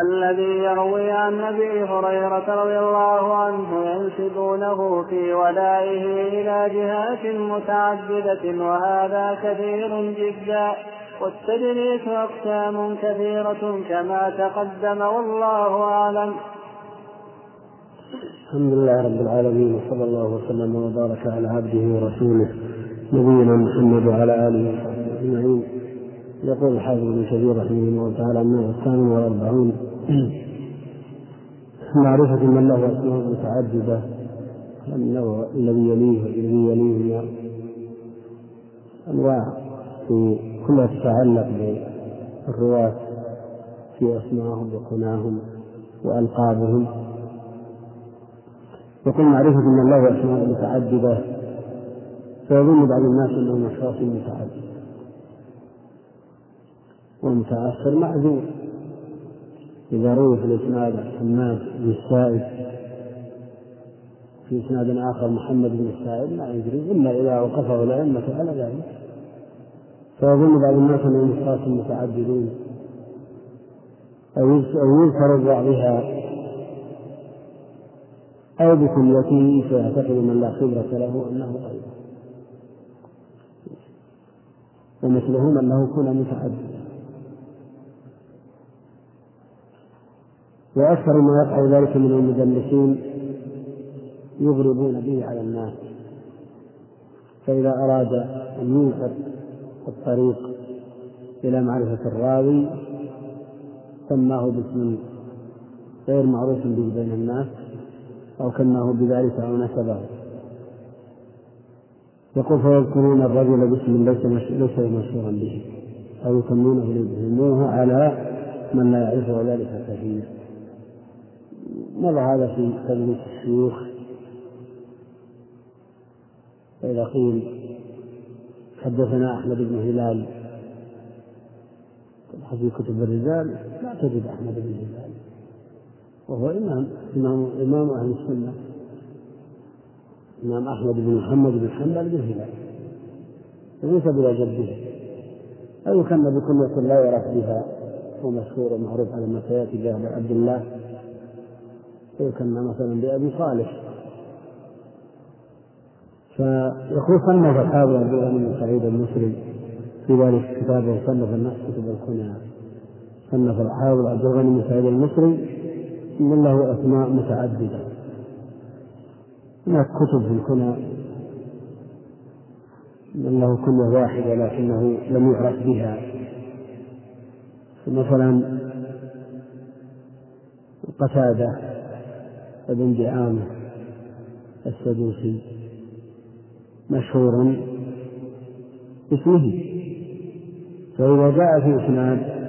الذي يروي عن أبي هريرة رضي الله عنه ينسبونه في ولائه إلى جهات متعددة وهذا كثير جدا. والتدريس أقسام كثيره كما تقدم والله أعلم. الحمد لله رب العالمين وصلى الله وسلم وبارك على عبده ورسوله نبينا محمد وعلى آله وصحبه أجمعين. يقول الحافظ ابن كثير رحمه الله تعالى النوع الثامن والأربعون <clears throat> معرفة من له أسماء متعددة النوع الذي يليه والذي يليه أنواع في كلها تتعلق بالرواة في أسمائهم وكناهم وألقابهم. يقول معرفة من له أسماء متعددة فيظن بعض الناس أنهم أشخاص متعددة والمتأخر معذور إذا روي في الإسناد حماد بن السائب في إسناد آخر محمد بن السائب ما يدري. إلا إذا أوقفه الأئمة على ذلك. فيظن بعض الناس أنهم أشخاص متعددون أو يذكر بعضها أو بكليته فيعتقد من لا خبرة له أنه غيره. ومثلهم أنه كن متعددا وأكثر ما يقع ذلك من المدلسين يغربون به على الناس. فإذا أراد أن يوثق الطريق إلى معرفة الراوي سماه باسم غير معروف به بين الناس أو كناه بذلك أو نسبه. يقول فيذكرون الرجل باسم ليس ليس مشهورا به أو يسمونه ليبهموه على من لا يعرفه ذلك كثير. مر هذا في تدريس الشيوخ؟ فإذا قيل حدثنا أحمد بن هلال في كتب الرجال لا تجد أحمد بن هلال. وهو إمام إمام إمام أهل السنة. الإمام أحمد بن محمد بن حنبل بن هلال. ينسب إلى جده أو كان بكنية لا يعرف بها هو مشهور ومعروف على ما سيأتي عبد الله. يكنى مثلا بأبي صالح. فيقول صنف أصحاب عبد الغني بن سعيد المصري في ذلك كتابه صنف الناس كتب الكنى صنف الحافظ عبد الغني بن سعيد المصري من له أسماء متعددة. هناك كتب في الكنى من له كنية واحدة لكنه لم يعرف بها. مثلا قتادة بن دعامة السدوسي مشهور باسمه. فإذا جاء في إسناد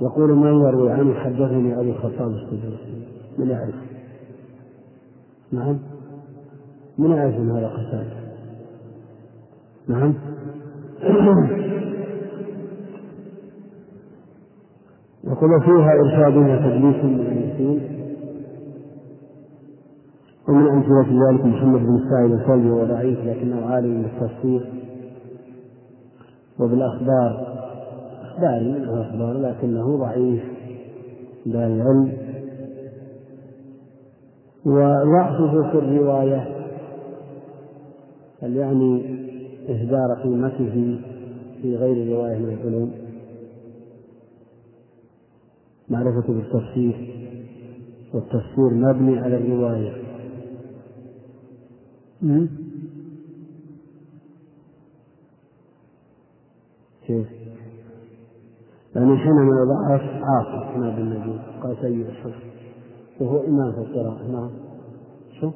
يقول من يروي عنه حدثني أبو الخطاب السدوسي من يعرف نعم؟ من يعرف من هذا قتادة نعم؟ يقول فيها إرشاد وتدليس من المسلمين. ومن أمثلة ذلك محمد بن سعيد الفوزي هو ضعيف لكنه عالم بالتفسير وبالأخبار. أخباري منه أخبار لكنه ضعيف لا العلم وضعفه في الرواية هل يعني إهدار قيمته في غير رواية من العلوم؟ معرفة بالتفسير والتفسير مبني على الرواية. كيف؟ يعني حينما يضعف عاصم ما بالنبي قال سيء الحفظ وهو إمام في القراءة نعم شو؟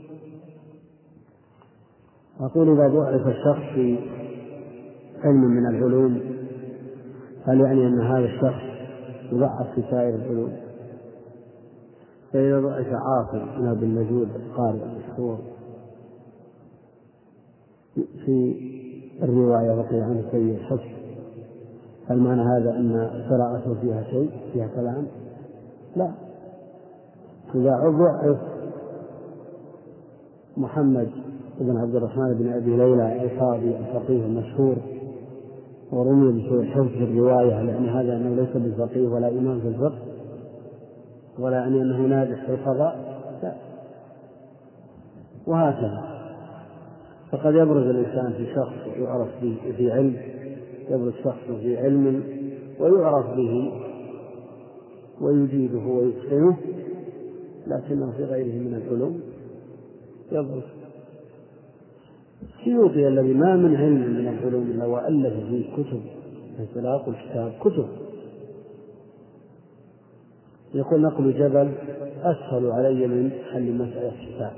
أقول إذا ضعف الشخص في علم من العلوم هل يعني أن هذا الشخص يضعف في سائر العلوم؟ فإذا ضعف عاصم من أبي النجود القارئ المشهور في الرواية بقي عنه سيء الحفظ هل معنى هذا أن قراءته فيها شيء فيها كلام؟ لا. إذا ضعف محمد بن عبد الرحمن بن أبي ليلى القاضي الفقيه المشهور ورمي بسوء في الرواية لأن هذا أنه ليس بفقيه ولا إمام في الفقه ولا يعني أنه ناجح في القضاء لا. وهكذا. فقد يبرز الإنسان في شخص يعرف به في علم يبرز شخص في علم ويعرف به ويجيده ويتقنه لكنه في غيره من العلوم يبرز. السيوطي الذي ما من علم من العلوم إلا والف فيه كتب انطلاق الكتاب كتب. يقول نقل جبل أسهل علي من حل مسألة كتاب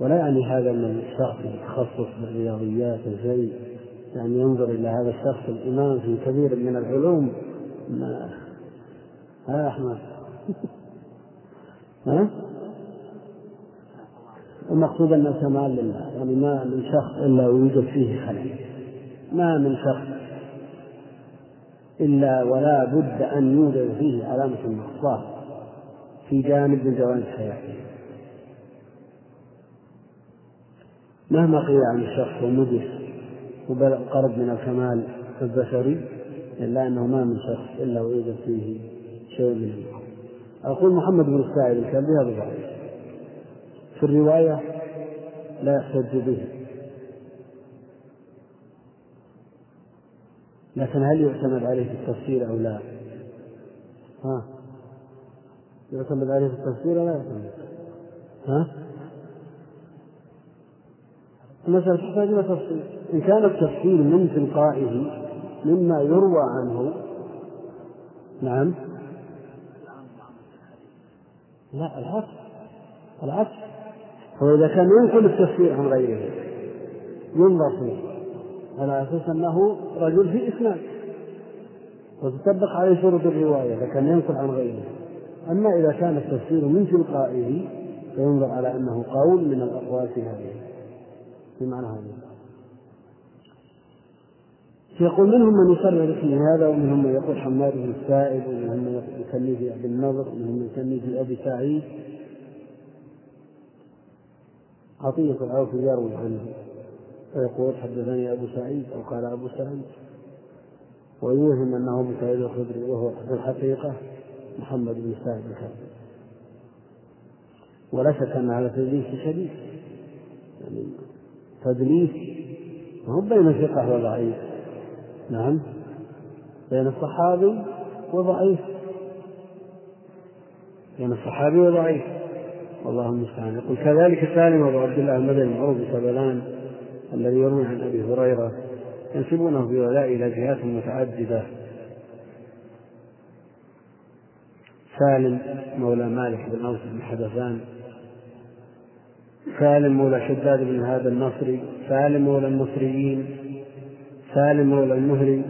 ولا يعني هذا أن الشخص يتخصص بالرياضيات شيء يعني ينظر إلى هذا الشخص الإمام في كثير من العلوم. ما ها أحمد؟ <laughs> ها؟ المقصود أن الكمال لله يعني ما من شخص إلا ويوجد فيه خلل. ما من شخص إلا ولا بد أن يوجد فيه علامة النقصان في جانب من جوانب حياته مهما قيل عن الشخص ومدح وقرب من الكمال البشري إلا أنه ما من شخص إلا ويوجد فيه شيء من أقول محمد بن السائب الكلبي هذا ضعيف في الرواية لا يحتج به لكن هل يعتمد عليه في التفسير أو لا؟ ها؟ يعتمد عليه في التفسير ولا يعتمد؟ ها؟ المسألة تحتاج إلى تفصيل. إن كان التفصيل من تلقائه مما يروى عنه نعم. لا العكس. العكس. هو إذا كان ينقل التفسير عن غيره ينظر فيه. على أساس أنه رجل في إسناد. وتطبق عليه شروط الرواية إذا كان ينقل عن غيره. أما إذا كان التفسير من تلقائه فينظر على أنه قول من الأقوال في هذه. في معنى هذه يقول منهم من يقرر اسم هذا ومنهم من يقول حماد بن السائب ومنهم من يسميه في أبي النضر ومنهم من يسميه في أبي سعيد. عطية العوف يروي عنه فيقول حدثني أبو سعيد أو قال أبو سعيد. ويوهم أنه أبو سعيد الخدري وهو في الحقيقة محمد بن سعيد الخدري ولا شك أن هذا تدليس شديد. يعني تدليس هو بين ثقة وضعيف. نعم. بين الصحابي وضعيف. بين الصحابي وضعيف. والله المستعان. يقول كذلك سالم ابو عبد الله المدني معروف بسبلان الذي يروي عن أبي هريرة ينسبونه في ولاء إلى جهات متعددة. سالم مولى مالك بن أوس بن حدثان. سالم مولى شداد بن هذا النصري. سالم مولى النصريين. سالم مولى المهري.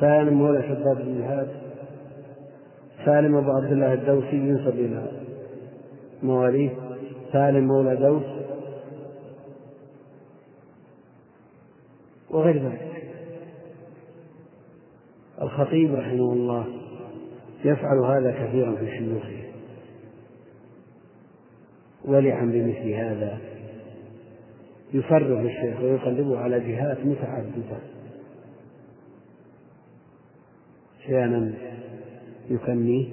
سالم مولى شداد بن هاد. سالم أبو عبد الله الدوسي ينسب إلى مواليه. سالم مولى دوس. وغير ذلك. الخطيب رحمه الله. يفعل هذا كثيرا في شيوخه. ولعا بمثل هذا يفرغ الشيخ ويقلبه على جهات متعددة. أحيانا يكنيه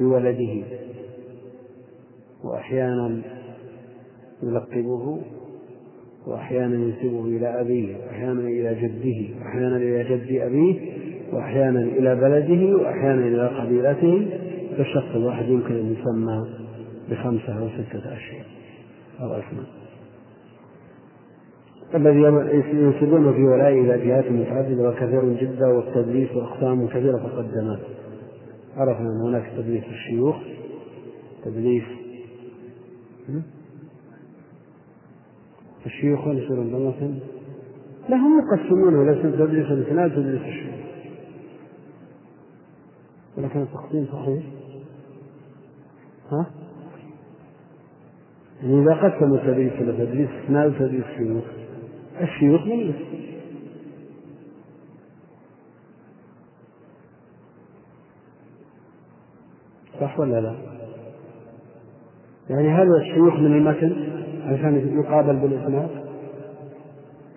بولده وأحيانا يلقبه وأحيانا ينسبه إلى أبيه وأحيانا إلى جده وأحيانا إلى جد أبيه. وأحيانا إلى بلده وأحيانا إلى قبيلته فالشخص الواحد يمكن أن يسمى بخمسة أو ستة أشياء. أو أسماء الذي ينسبون في ولائه إلى جهات متعددة وكثير جدا والتدليس وأقسام كثيرة تقدمت. عرفنا أن هناك تدليس الشيوخ. تدليس الشيوخ يصيرون ضمة لا هم يقسمونه. ليس تدليس الإسناد تدليس الشيوخ. ولكن التقسيم صحيح ها؟ يعني إذا قسموا التدليس إلى تدليس إسناد وتدليس شيوخ الشيوخ الاسم صح ولا لا؟ يعني هل الشيوخ من المتن عشان يقابل بالإسناد؟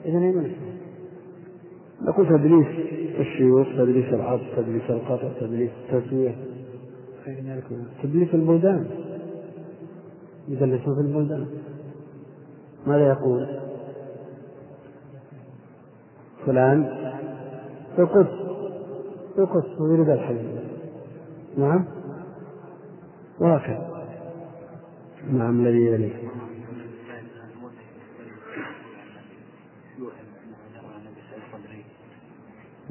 إذا أين الإسناد؟ نقول تدريس الشيوخ تدريس العصر تدريس القطع تدريس التسوية. تدريس البلدان يدلسون في البلدان ماذا يقول؟ فلان في القدس في القدس ويريد الحديث نعم؟ وهكذا. نعم الذي يليه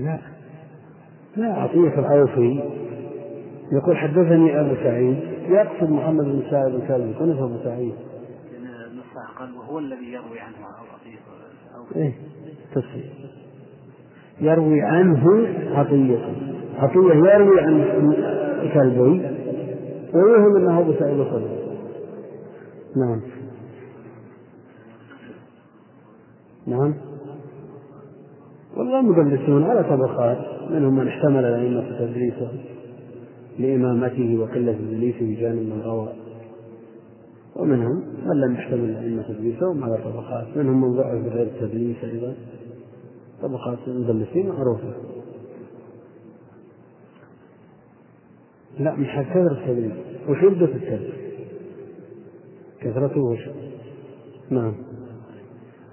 لا. لا. عطية العوفي يقول حدثني أبو سعيد يقصد محمد بن سعيد بن سعيد كنف أبو سعيد. قال وهو الذي يروي عنه عطية إيه تفسير يروي عنه عطية. عطية يروي عن كلبي ويوهم أنه أبو سعيد الخدري نعم. نعم. والله مدلسون على طبقات منهم من احتمل الأئمة تدريسه لإمامته وقلة تدليسه بجانب من روى. ومنهم من لم يحتمل الأئمة تدليسهم على طبقات منهم من ضعف بغير التدليس أيضا. طبقات المدلسين معروفة. لا مش كثرة التدليس وشدة التدليس كثرته وشدة نعم.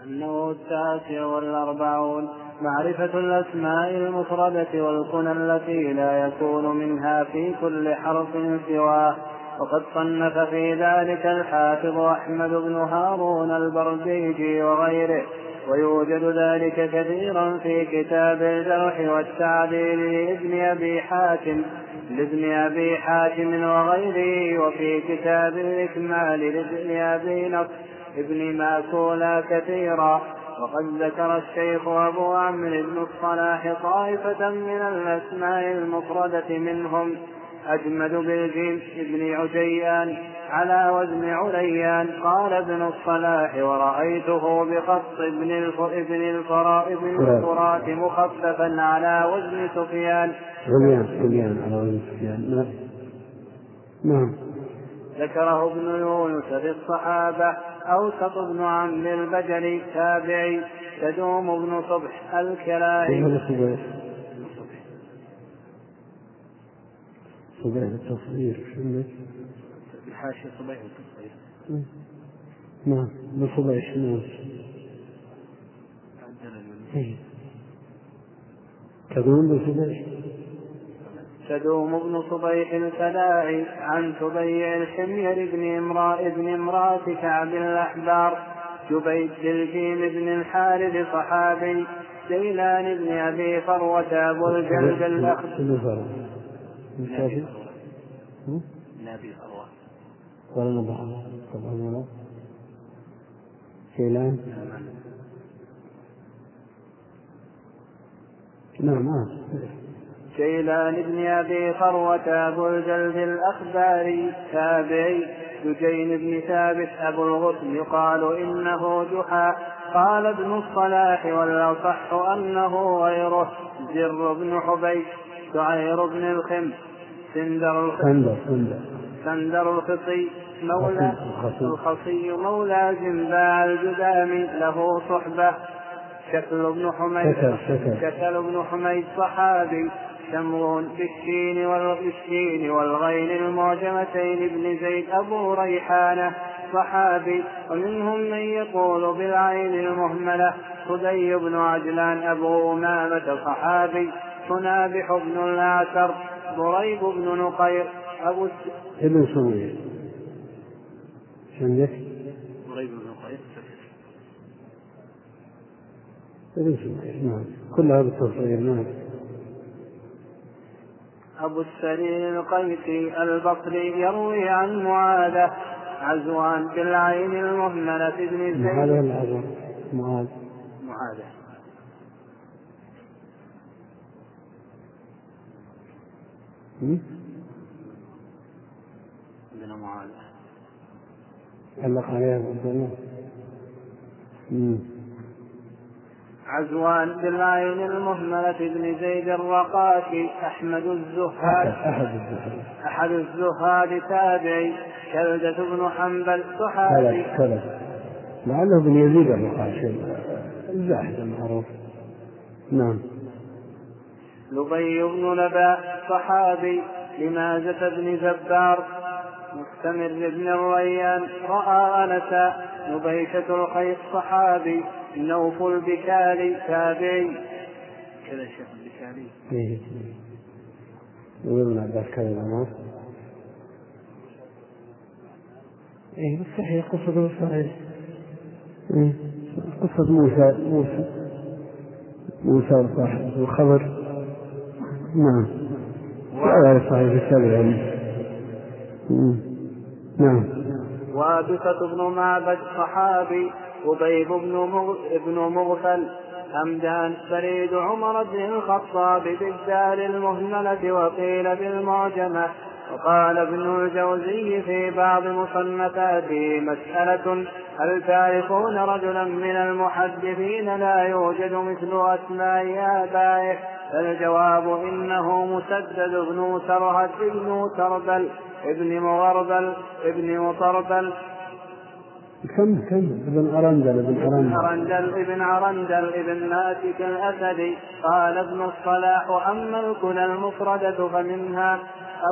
أنه التاسع والأربعون. معرفة الأسماء المفردة والكنى التي لا يكون منها في كل حرف سواه. وقد صنف في ذلك الحافظ أحمد بن هارون البرديجي وغيره. ويوجد ذلك كثيرا في كتاب الجرح والتعديل لابن أبي حاتم لابن أبي حاتم وغيره. وفي كتاب الإكمال لابن أبي نصر ابن ماكولا كثيرا. وقد ذكر الشيخ أبو عمرو بن الصلاح طائفة من الأسماء المفردة منهم أجمد بالجيم ابن عجيان على وزن عليان قال ابن الصلاح ورأيته بخط ابن ابن الفراء ابن الفرات مخففا على وزن سفيان. عليان عليان على وزن سفيان. نعم. نعم. ذكره ابن يونس في الصحابة. أوسط بن عم البجلي تابعي تدوم بن صبح الكلاهي صبيح التصغير شنو الحاشية صبيح التصغير نعم بصبيح نعم. تدوم بصبيح تدوم بن صبيح الكلاعي عن تبيع الحمير بن امرأة بن امرأة كعب الأحبار جبيد الجيم بن الحارث صحابي سيلان بن أبي فروة أبو الجلد مسافر نبي فروة. ولا نبع طبعا ولا سيلان. نعم آه. شيلان بن أبي فروة أبو الجلد الأخباري تابعي دجين بن ثابت أبو الغصن يقال إنه جحا. قال ابن الصلاح والأصح أنه غيره زر بن حبيش شعير بن الخمس سندر الخندر سندر الخطي مولى الخصي مولى زنباع الجدام له صحبة. شكل بن حميد شكل بن حميد صحابي. شمرون بالشين والشين والغين المعجمتين ابن زيد أبو ريحانة صحابي ومنهم من يقول بالعين المهملة خدي بن عجلان أبو أمامة صحابي صنابح بن الأعتر ضريب بن نقير أبو ابن سوية عندك؟ ضريب بن نقير. ابن سوية نعم. كلها بالتصغير نعم. أبو السرير القيسي البصري يروي عن معاذة عزوان بالعين المهملة بن زيد. معاذ ولا عزوان؟ معاذ. معاذة. عندنا معاذ علق عليها عبد عزوان بالعين المهملة بن زيد الرقاشي أحمد الزهاد. <laughs> أحد الزهاد. أحد الزهاد تابعي كلدة بن حنبل صحابي. كلد لعله بن يزيد الرقاشي. الزاهد المعروف. نعم. لبي بن نباء صحابي لمازة بن زبار مستمر بن الريان رأى أنسا نبيشة الخيط صحابي. نوف البكالي تابعي كذا شيخ البكالي إيه. عباس كذا الأمر إيه بس صحيح قصة صحيح. إيه. قصة موسى موسى. موسى صاحب الخبر. نعم. هذا صحيح السبع. نعم. وابسة بن معبد صحابي. قبيب بن مغفل همدان فريد عمر بن الخطاب بالدار المهملة وقيل بالمعجمة وقال ابن الجوزي في بعض مصنفاته مسألة هل تعرفون رجلا من المحدثين لا يوجد مثل أسماء آبائه؟ فالجواب إنه مسدد بن سرهد بن تربل ابن مغربل ابن مطربل كم كم؟ ابن أرندل ابن أرندل. أرندل ابن أرندل ابن ماسك الأسدي قال ابن الصلاح وأما الكنى المفردة فمنها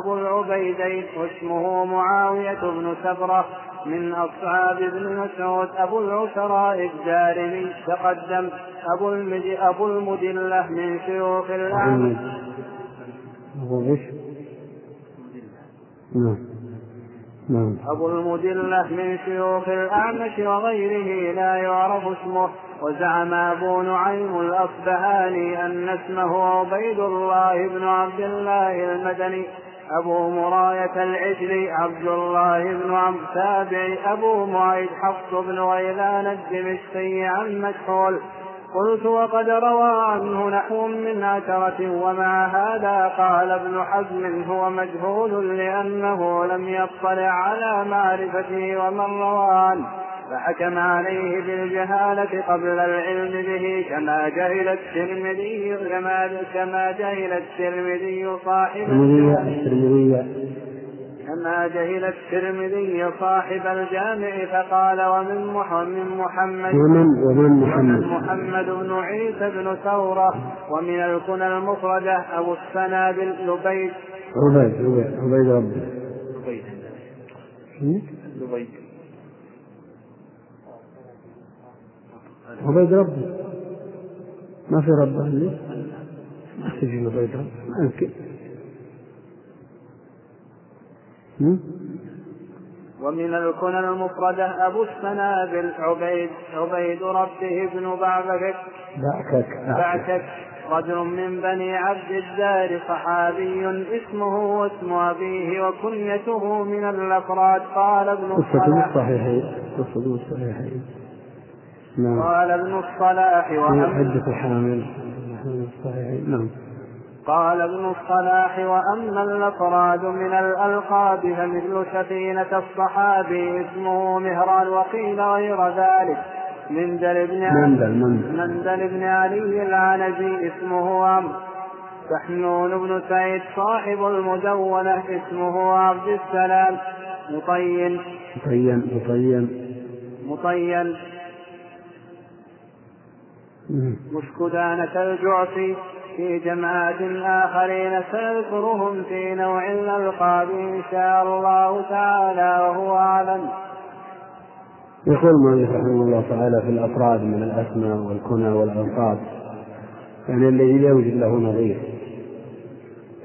أبو العبيدين واسمه معاوية بن سبرة من أصحاب ابن مسعود أبو العشراء الدارمي تقدم. أبو المد أبو المدلة من شيوخ الأعمى. أبو إيش؟ نعم. نعم. أبو المدلة من شيوخ الأعمش وغيره لا يعرف اسمه وزعم أبو نعيم الأصبهاني أن اسمه عبيد الله بن عبد الله المدني أبو مراية العجلي عبد الله بن عم تابعي أبو معيد حفص بن غيلان الدمشقي عن مكحول قلت وقد روى عنه نحو من عشرة ومع هذا قال ابن حزم هو مجهول لأنه لم يطلع على معرفته ومن روى عنه فحكم عليه بالجهالة قبل العلم به كما جهل الترمذي كما كما جهل الترمذي صاحب الترمذي كما جهل الترمذي صاحب الجامع فقال ومن محمد ومن ومن محمد. محمد بن عيسى بن ثورة ومن الكنى المفردة أبو السنابل لبيد. عبيد عبيد عبيد ربي. لبيد. لبيد. عبيد ربي. ما في رب عندي ما تجي عبيد ربي ما يمكن ومن الكنى المفردة أبو السنابل عبيد عبيد ربه بن بعبكك بعكك بعكك رجل من بني عبد الدار صحابي اسمه واسم أبيه وكنيته من الأفراد. قال ابن الصلاح. قصة الصحيحين نعم. قال ابن الصلاح وأما حدة الحامل. الصحيحين نعم. قال ابن الصلاح وأما الأفراد من الألقاب فمثل سفينة الصحابي اسمه مهران وقيل غير ذلك. مندل بن مندل مندل. بن علي العنزي اسمه عمرو سحنون بن سعيد صاحب المدونة اسمه عبد السلام. مطين مطين مطين مطين مشكدانة الجعفي في جماعة آخرين سنذكرهم في نوع الألقاب إن شاء الله تعالى وهو أعلم. يقول المؤلف رحمه الله تعالى في الأفراد من الأسماء والكنى والألقاب يعني الذي لا يوجد له نظير.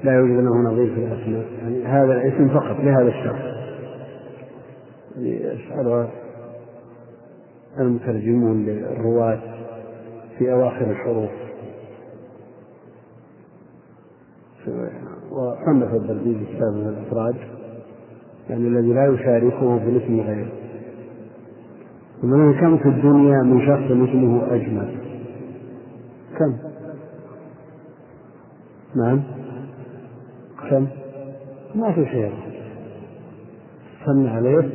لا يوجد له نظير في الأسماء. يعني هذا الاسم فقط لهذا الشخص. يعني المترجمون للرواة في أواخر الحروف. وصنف البردي كتاب من الافراد يعني الذي لا يشاركه في الاسم غيره. ومن كم في الدنيا من شخص اسمه أجمل؟ كم؟ نعم. كم؟ ما في خير سمع عليه.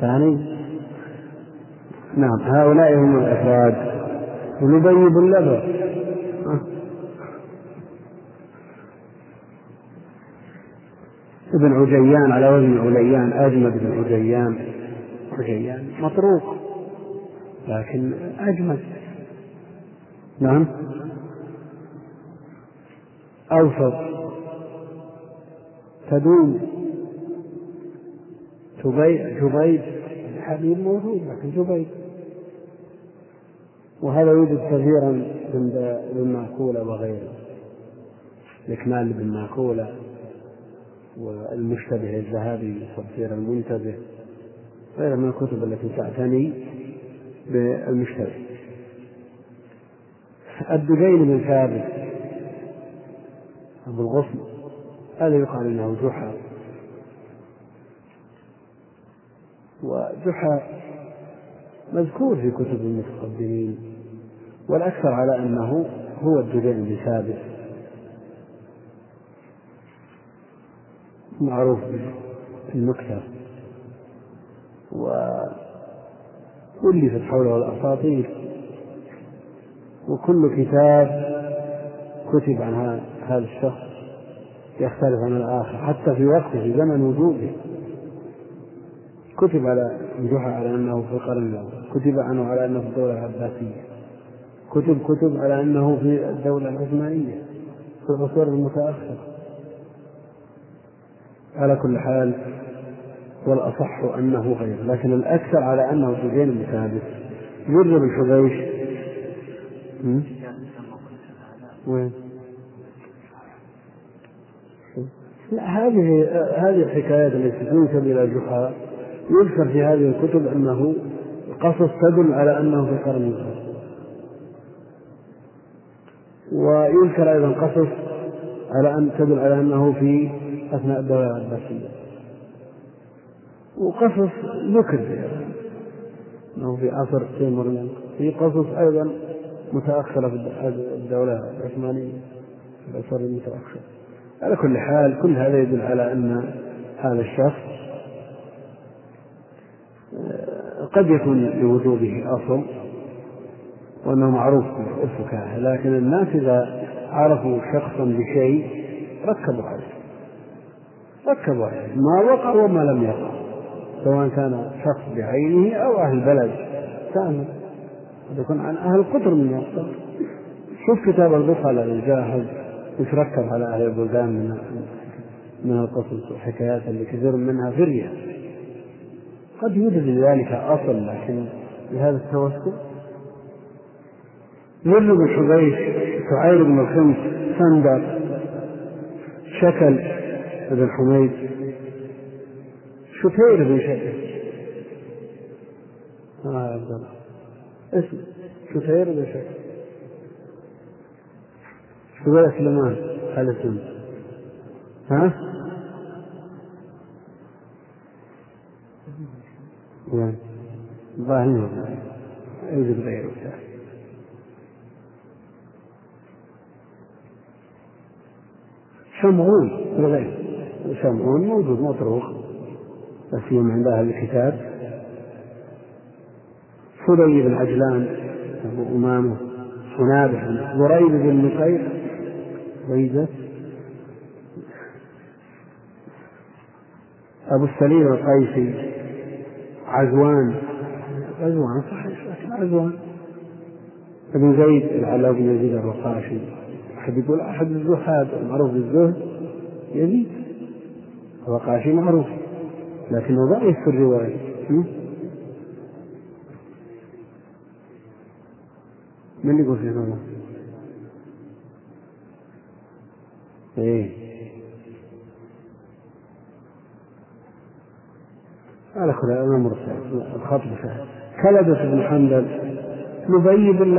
ثاني. نعم هؤلاء هم الأفراد. ونبي باللبن ابن عجيان على وزن عليان أجمد بن عجيان. عجيان. مطروق. لكن أجمد. نعم. أوسط. تدوم. جبيد جبيد الحبيب موجود لكن جبيد وهذا يوجد كثيرا عند ابن ماكولة وغيره. الإكمال بن ماكولة. والمشتبه الذهبي تفسير المنتبه غير من الكتب التي تعتني بالمشتبه. الدجين بن ثابت أبو الغصن هذا يقال إنه جحا. وجحا مذكور في كتب المتقدمين والأكثر على أنه هو الدجين بن ثابت. معروف بالنكتة. وألفت حوله الأساطير. وكل كتاب كتب عن هذا الشخص يختلف عن الآخر حتى في وقته في زمن وجوده. كتب على جحا على أنه في القرن الأول كتب عنه على أنه في الدولة العباسية. كتب كتب على أنه في الدولة العثمانية في العصور المتأخرة. على كل حال والأصح أنه غير لكن الأكثر على أنه سفيان بن ثابت جر بن حبيش. وين؟ لا هذه هذه الحكايات التي تنسب إلى الجحا يذكر في هذه الكتب أنه قصص تدل على أنه في القرن الثالث ويذكر أيضا قصص على أن تدل على أنه في أثناء الدولة العباسيه وقصص ذكر إنه في عصر تيمور في قصص أيضا متأخرة في الدولة العثمانية. في العصر المتأخر. على كل حال كل هذا يدل على أن هذا الشخص آه، قد يكون لوجوده أصل وأنه معروف بالفكاهه لكن الناس إذا عرفوا شخصا بشيء ركبوا عليه. ركبوا ما وقع وما لم يقع. سواء كان شخص بعينه أو أهل بلد كان قد يكون عن أهل قطر من يقصد شوف كتاب البخلة للجاهز وش ركب على أهل البلدان من من القصص والحكايات اللي كثير منها فريه قد يوجد لذلك أصل لكن بهذا التوسل. ير بن حبيش سعير بن الخمس سندر شكل بن حميد. شتير بن شكل آه يا عبد الله. اسم. شتير بن شكل شبير سليمان؟ هذا اسم. ها؟ نعم ظاهر يوجد غيره شمعون. وغيره شمعون موجود مطروق. لا سيما عند أهل الكتاب. فلي بن عجلان أبو أمامة حنابه بن ضريب بن نصير ويزة أبو السليم القيسي عزوان. عزوان صحيح لكن عزوان. ابن زيد العلاء بن يزيد الرقاشي. أحد يقول أحد الزهاد المعروف بالزهد. يزيد. الرقاشي معروف لكنه ضعيف في الرواية. من يقول في هذا؟ إيه. على كل الامر الخط سهل كلبة بن حنبل لبي بن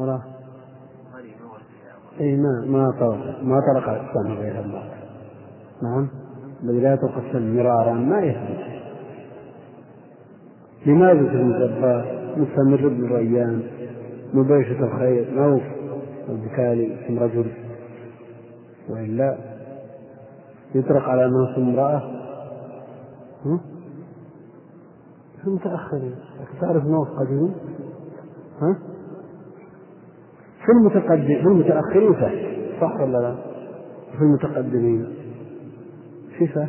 وراه اي ما ما طرق ما طرق السمع غير الله. نعم؟ الذي لا تقسم مرارا ما يثبت لماذا ابن جبار؟ مستمر بن ريان مباشرة الخير نوف البكالي اسم رجل. وإلا يطرق على أنه اسم امرأة. في المتأخرين تعرف نوف قديم؟ ها؟ في المتقدم في المتأخرين فهم صح ولا لا؟ في المتقدمين. صفة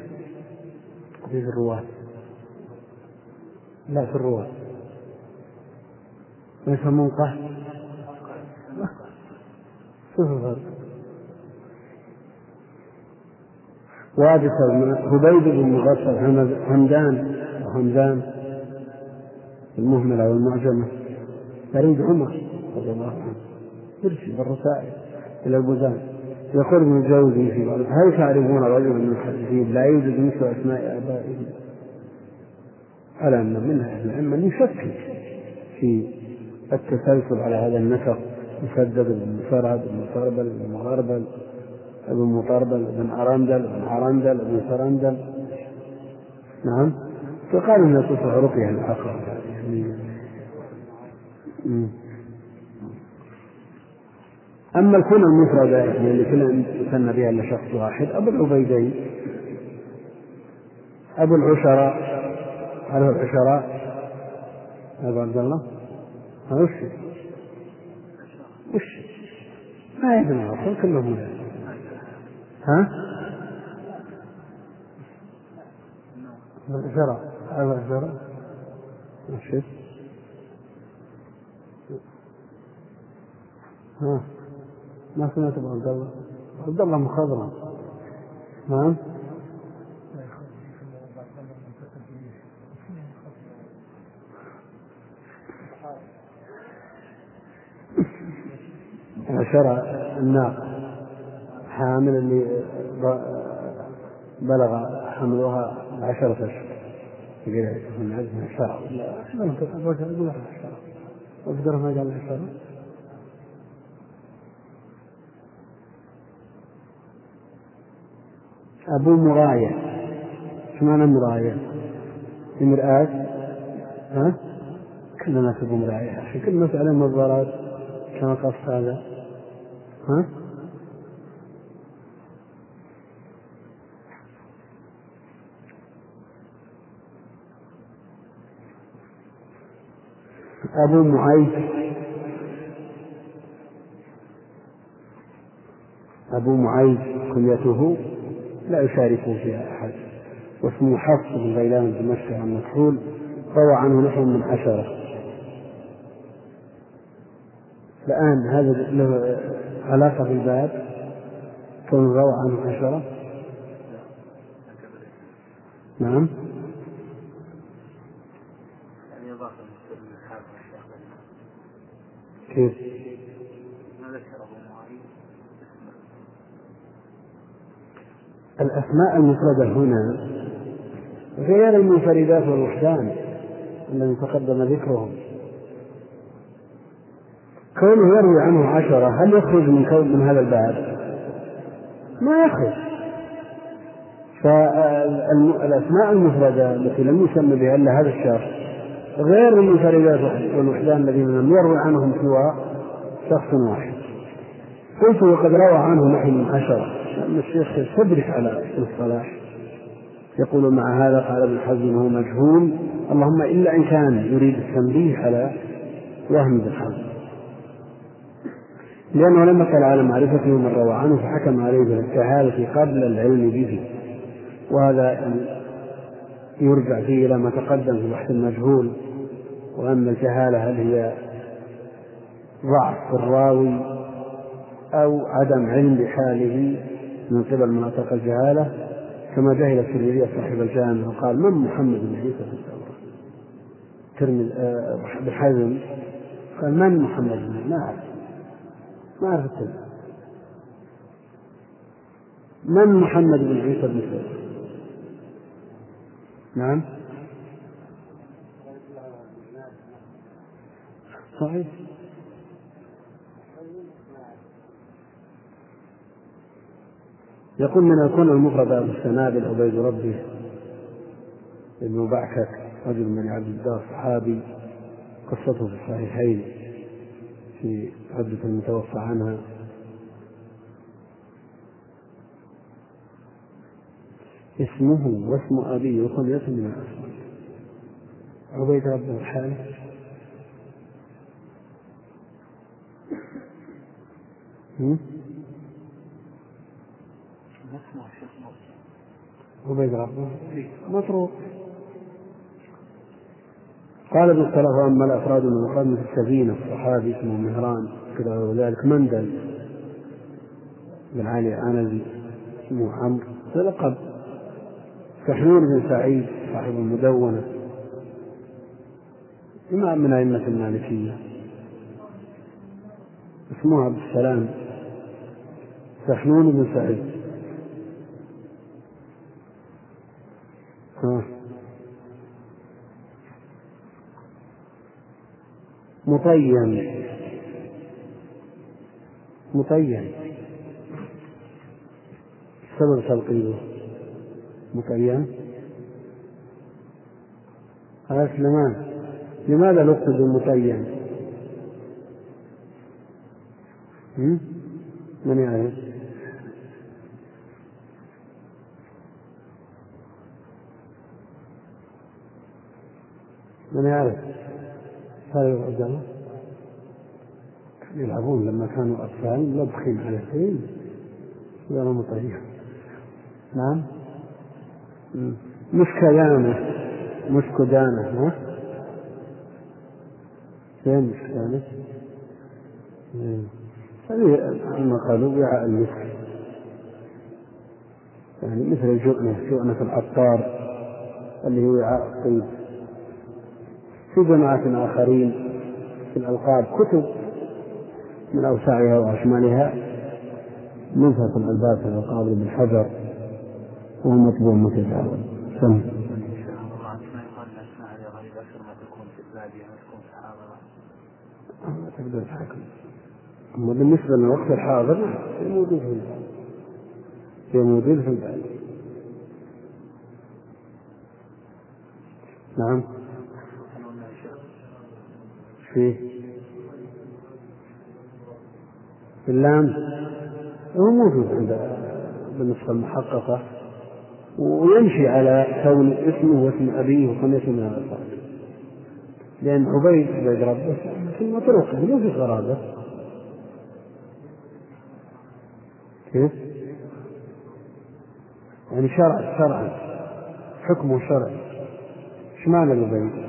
في الرواة. لا في الرواة. يسمون قهر؟ شوف الفرق وادث هبيد بن مغفل همدان وهمدان المهملة والمعجمة فريد عمر رضي الله عنه. يرسل بالرسائل إلى البلدان يقول ابن الجوزي في بعض هل تعرفون رجلا من المحدثين لا يوجد مثل أسماء آبائهم؟ على أن من أهل العلم من يشكك في التسلسل على هذا النسق مسدد بن مسرد بن مطربل بن مغربل ابن مطربل بن أرندل بن أرندل بن سرندل. نعم؟ فقال انها تصبح رقية العقل أما الكنى المفردة يعني اللي كنا يثنى بها إلا شخص واحد أبو العبيدين أبو العشراء هل هو العشراء أبو عبد الله؟ وش؟ وش؟ ما يدري الأصل كلهم ها؟ العشراء أبو العشراء. وش؟ ها؟ ما سمعت ابو عبد الله عبد الله مخضرم نعم. عشرة الناقة حامل اللي بلغ حملها عشرة أشهر. يقول عشرة لا أقدر ما قال عشرة أبو مراية شو معنى مراية؟ مرآة ها؟ كل الناس أبو مراية أخي كل الناس عليهم نظارات كما قص هذا ها؟ أبو معيط أبو معيط كنيته لا يشاركه فيها أحد. واسمه حفص بن غيلان الدمشقي عن مكحول روى عنه نحو من عشرة. الآن هذا له علاقة بالباب كون روى عنه عشرة. نعم. كيف؟ الأسماء المفردة هنا؟ غير المنفردات والوحدان الذي تقدم ذكرهم. كونه يروي عنه عشرة هل يخرج من كون من هذا الباب؟ ما يخرج. فالأسماء المفردة التي لم يسمى بها إلا هذا الشخص غير المنفردات والوحدان الذين لم يروي عنهم سوى شخص واحد. قلت وقد روى عنه نحو من عشرة. لأن الشيخ يستدرك على الصلاح يقول مع هذا قال ابن حزم هو مجهول اللهم إلا إن كان يريد التنبيه على وهم ابن حزم. لأنه لما قال على معرفته من روى عنه فحكم عليه بالجهالة قبل العلم به. وهذا يرجع فيه إلى ما تقدم في بحث المجهول وأن الجهالة هل هي ضعف الراوي أو عدم علم بحاله من قبل مناطق الجهالة كما جهل الترمذي صاحب الجامع وقال من محمد بن عيسى في التوراة ترمذي آه، بحزم قال من محمد بن ما أعرف ما أعرف من محمد بن عيسى بن التوراة نعم. صحيح. يقول من يكون المفرد أبو السنابل عبيد ربه ابن بعكك رجل من عبد الله صحابي قصته في الصحيحين في عدة المتوفى عنها. اسمه واسم أبيه وكنيته من الأسماء عبيد ربه الحارث عبيد ربه مطروق قال ابن السلف واما الأفراد من الافراد مثل سفينه الصحابي اسمه مهران كذا وذلك مندل بن علي عنزي اسمه عمرو. لقب. سحنون بن سعيد صاحب المدونة. إمام من أئمة المالكية. اسمه عبد السلام. سحنون بن سعيد. مطين. مطين. سبب تلقيبه مطين. على سليمان. لماذا لقب بالمطين من يعرف؟ من يعرف هذا العلماء يلعبون لما كانوا أطفال لبخين على شيء قالوا مطيع نعم. مسكدانة مسكدانة ها؟ فين مسكدانة؟ هذه كما قالوا وعاء المسك. يعني مثل الجؤنة جؤنة العطار اللي هو وعاء الطيب. في جماعة آخرين في الألقاب كتب من أوسعها وأشملها نزهة الألباس القاضي بن حجر وهو مطبوع متداول سم. ما تقدر تحكم أما بالنسبة للوقت الحاضر هي موجود في البال هي موجود في البال نعم. فيه في اللام. هو موجود عند بالنسخة المحققة ويمشي على كون اسمه واسم أبيه وكنيته من هذا لأن عبيد عبيد ربه في مطروق مو في غرابة كيف؟ يعني شرع شرعا حكمه شرعي معنى العبيد؟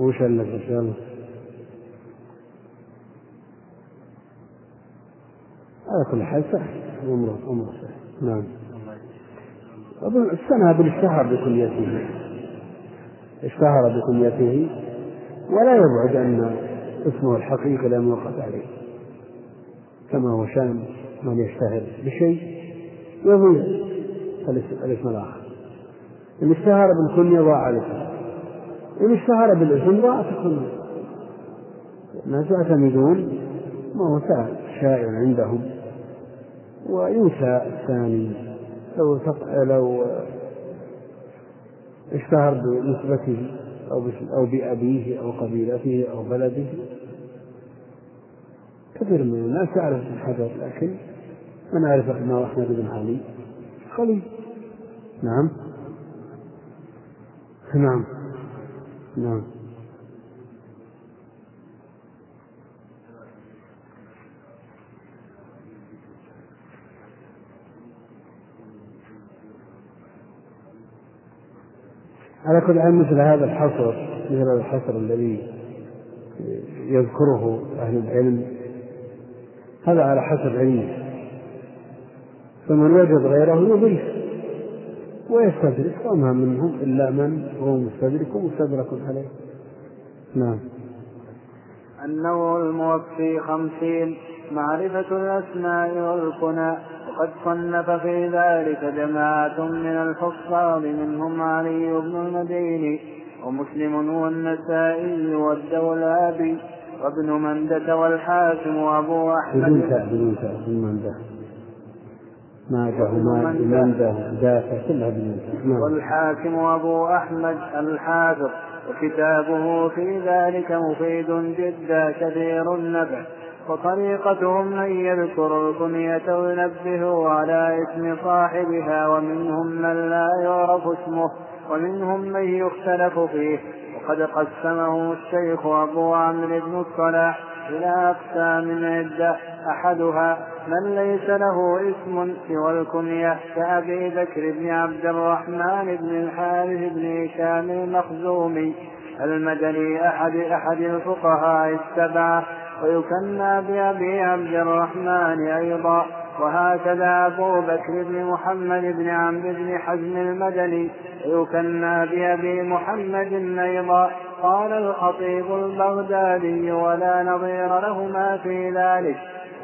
وش اللي ان شاء الله على كل حال سهل امره امره سهل نعم. أظن السنة اشتهر بكليته اشتهر بكليته ولا يبعد أن اسمه الحقيقي لم يوقف عليه. كما هو شأن من يشتهر بشيء. يضيع الاسم الآخر. إن اشتهر بالكنية ضاع الاسم إن اشتهر بالاسم ضاعت الكنية الناس يعتمدون ما هو شائع عندهم. وينسى الثاني. لو لو اشتهر بنسبته أو أو بأبيه أو قبيلته أو بلده. كثير من الناس يعرف حجر لكن من يعرف أنه أحمد بن علي خليل. نعم. نعم. نعم. على كل حال مثل هذا الحصر مثل هذا الحصر الذي يذكره أهل العلم هذا على حسب علمه. فمن وجد غيره يضيف. ويستدرك وما منهم إلا من هو مستدرك ومستدرك عليه. نعم. النوع الموفي خمسين معرفة الأسماء والكنى وقد صنف في ذلك جماعة من الحفاظ منهم علي بن المديني ومسلم والنسائي والدولابي وابن مندة والحاكم وأبو أحمد. بدون تاء بدون تاء ابن مندة. ماده مندة دافع كلها. والحاكم وأبو أحمد الحافظ وكتابه في ذلك مفيد جدا كثير النفع وطريقتهم أن يذكروا الكنية وينبهوا على اسم صاحبها ومنهم من لا يعرف اسمه ومنهم من يختلف فيه. وقد قسمه الشيخ أبو عمرو بن الصلاح إلى أقسام عدة أحدها من ليس له اسم سوى الكنية كأبي بكر بن عبد الرحمن بن الحارث بن هشام المخزومي. المدني أحد أحد الفقهاء السبعة. ويكنى بأبي عبد الرحمن أيضا. وهكذا أبو بكر بن محمد بن عمرو بن حزم المدني. ويكنى بأبي محمد أيضا. قال الخطيب البغدادي ولا نظير لهما في ذلك.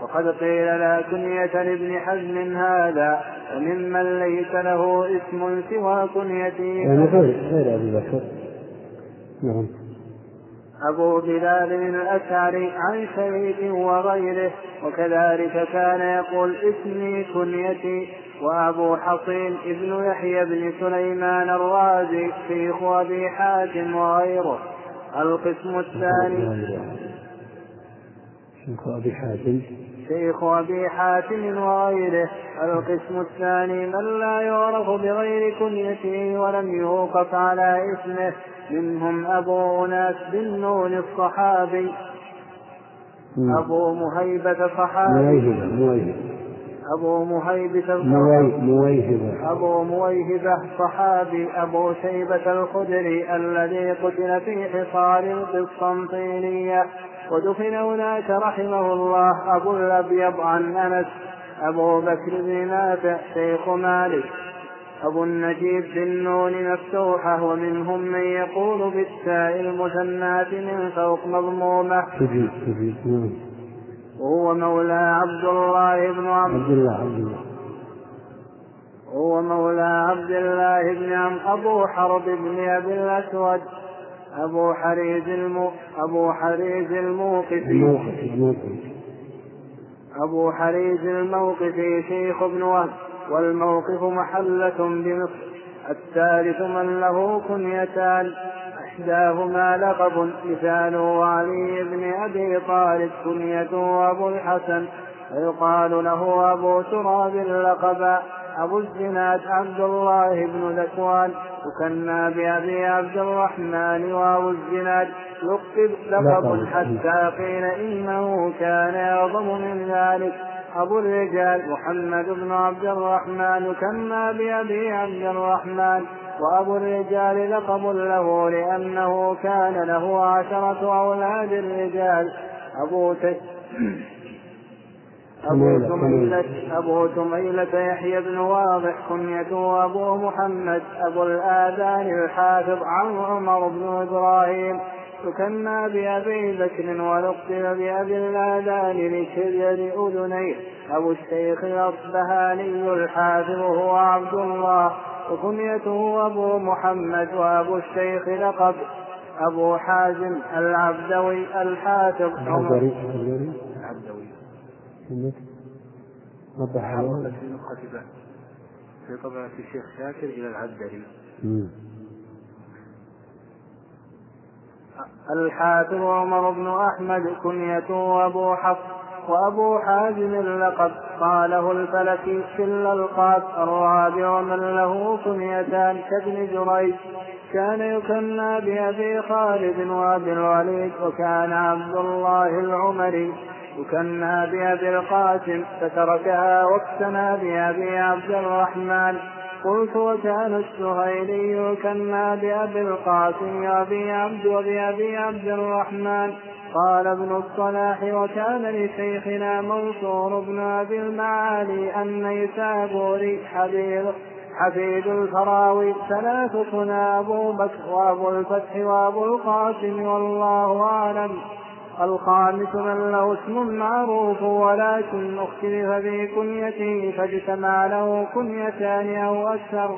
وقد قيل لا كنية لابن حزم هذا وممن ليس له اسم سوى كنيته. يعني غير غير أبي بكر. نعم. أبو بلال الأشعري عن شريك وغيره وكذلك كان يقول اسمي كنيتي وأبو حصين ابن يحيى بن سليمان الرازي شيخ أبي حاتم وغيره. القسم الثاني. شيخ أبي حاتم. شيخ أبي حاتم وغيره. القسم الثاني من لا يعرف بغير كنيته ولم يوقف على اسمه منهم أبو أناس بن نون الصحابي. أبو مهيبة صحابي. أبو مهيبة مويهبة. أبو مويهبة صحابي أبو شيبة الخدري الذي قتل في حصار القسطنطينية ودفن هناك رحمه الله أبو الأبيض عن أنس أبو بكر بن نافع شيخ مالك. أبو النجيب بالنون مفتوحة ومنهم من يقول بالتاء المثناة من فوق مضمومة. وهو مولى عبد الله بن عبد الله عبد الله. هو مولى عبد الله بن عم أبو حرب بن أبي الأسود أبو حريز المو أبو حريز الموقفي. أبو حريز الموقفي شيخ ابن وهب والموقف محلة بمصر. الثالث من له كنيتان. إحداهما لقب مثاله علي بن أبي طالب كنيته أبو الحسن ويقال له أبو تراب لقبا أبو الزناد عبد الله بن ذكوان وكنا بأبي عبد الرحمن وأبو الزناد لقب لقب. حتى قيل إنه كان أعظم من ذلك. أبو الرجال محمد بن عبد الرحمن كنا بأبي عبد الرحمن. وأبو الرجال لقب له لأنه كان له عشرة أولاد الرجال أبو تش أبو تميلة أبو تميلة يحيى بن واضح كنيته أبو محمد أبو الآذان الحافظ عن عمر بن إبراهيم. تكنى بأبي بكر ولقب بأبي الآذان لشجر أذنيه. أبو الشيخ الأصبهاني الحافظ هو عبد الله. وكنيته أبو محمد وأبو الشيخ لقب أبو حازم العبدوي الحافظ. العبدوي وضح في في طبعة الشيخ شاكر إلى العبدري الحافظ عمر بن أحمد كنيته أبو حفص. وأبو حازم اللقب قاله الفلكي في الألقاب الرابع من له كنيتان كابن جريج. كان يكنى بأبي خالد وأبي الوليد وكان عبد الله العمري. يكنى بأبي القاسم فتركها واقتنى بأبي عبد الرحمن. قلت وكان السهيلي يكنى بأبي القاسم وأبي عبد وبأبي عبد الرحمن. قال ابن الصلاح وكان لشيخنا منصور بن أبي المعالي النيسابوري حبيب حفيد الفراوي ثلاثتنا أبو بكر وأبو الفتح وأبو القاسم والله أعلم. الخامس من له اسم معروف ولكن أختلف في كنيته فاجتمع له كنيتان أو أكثر.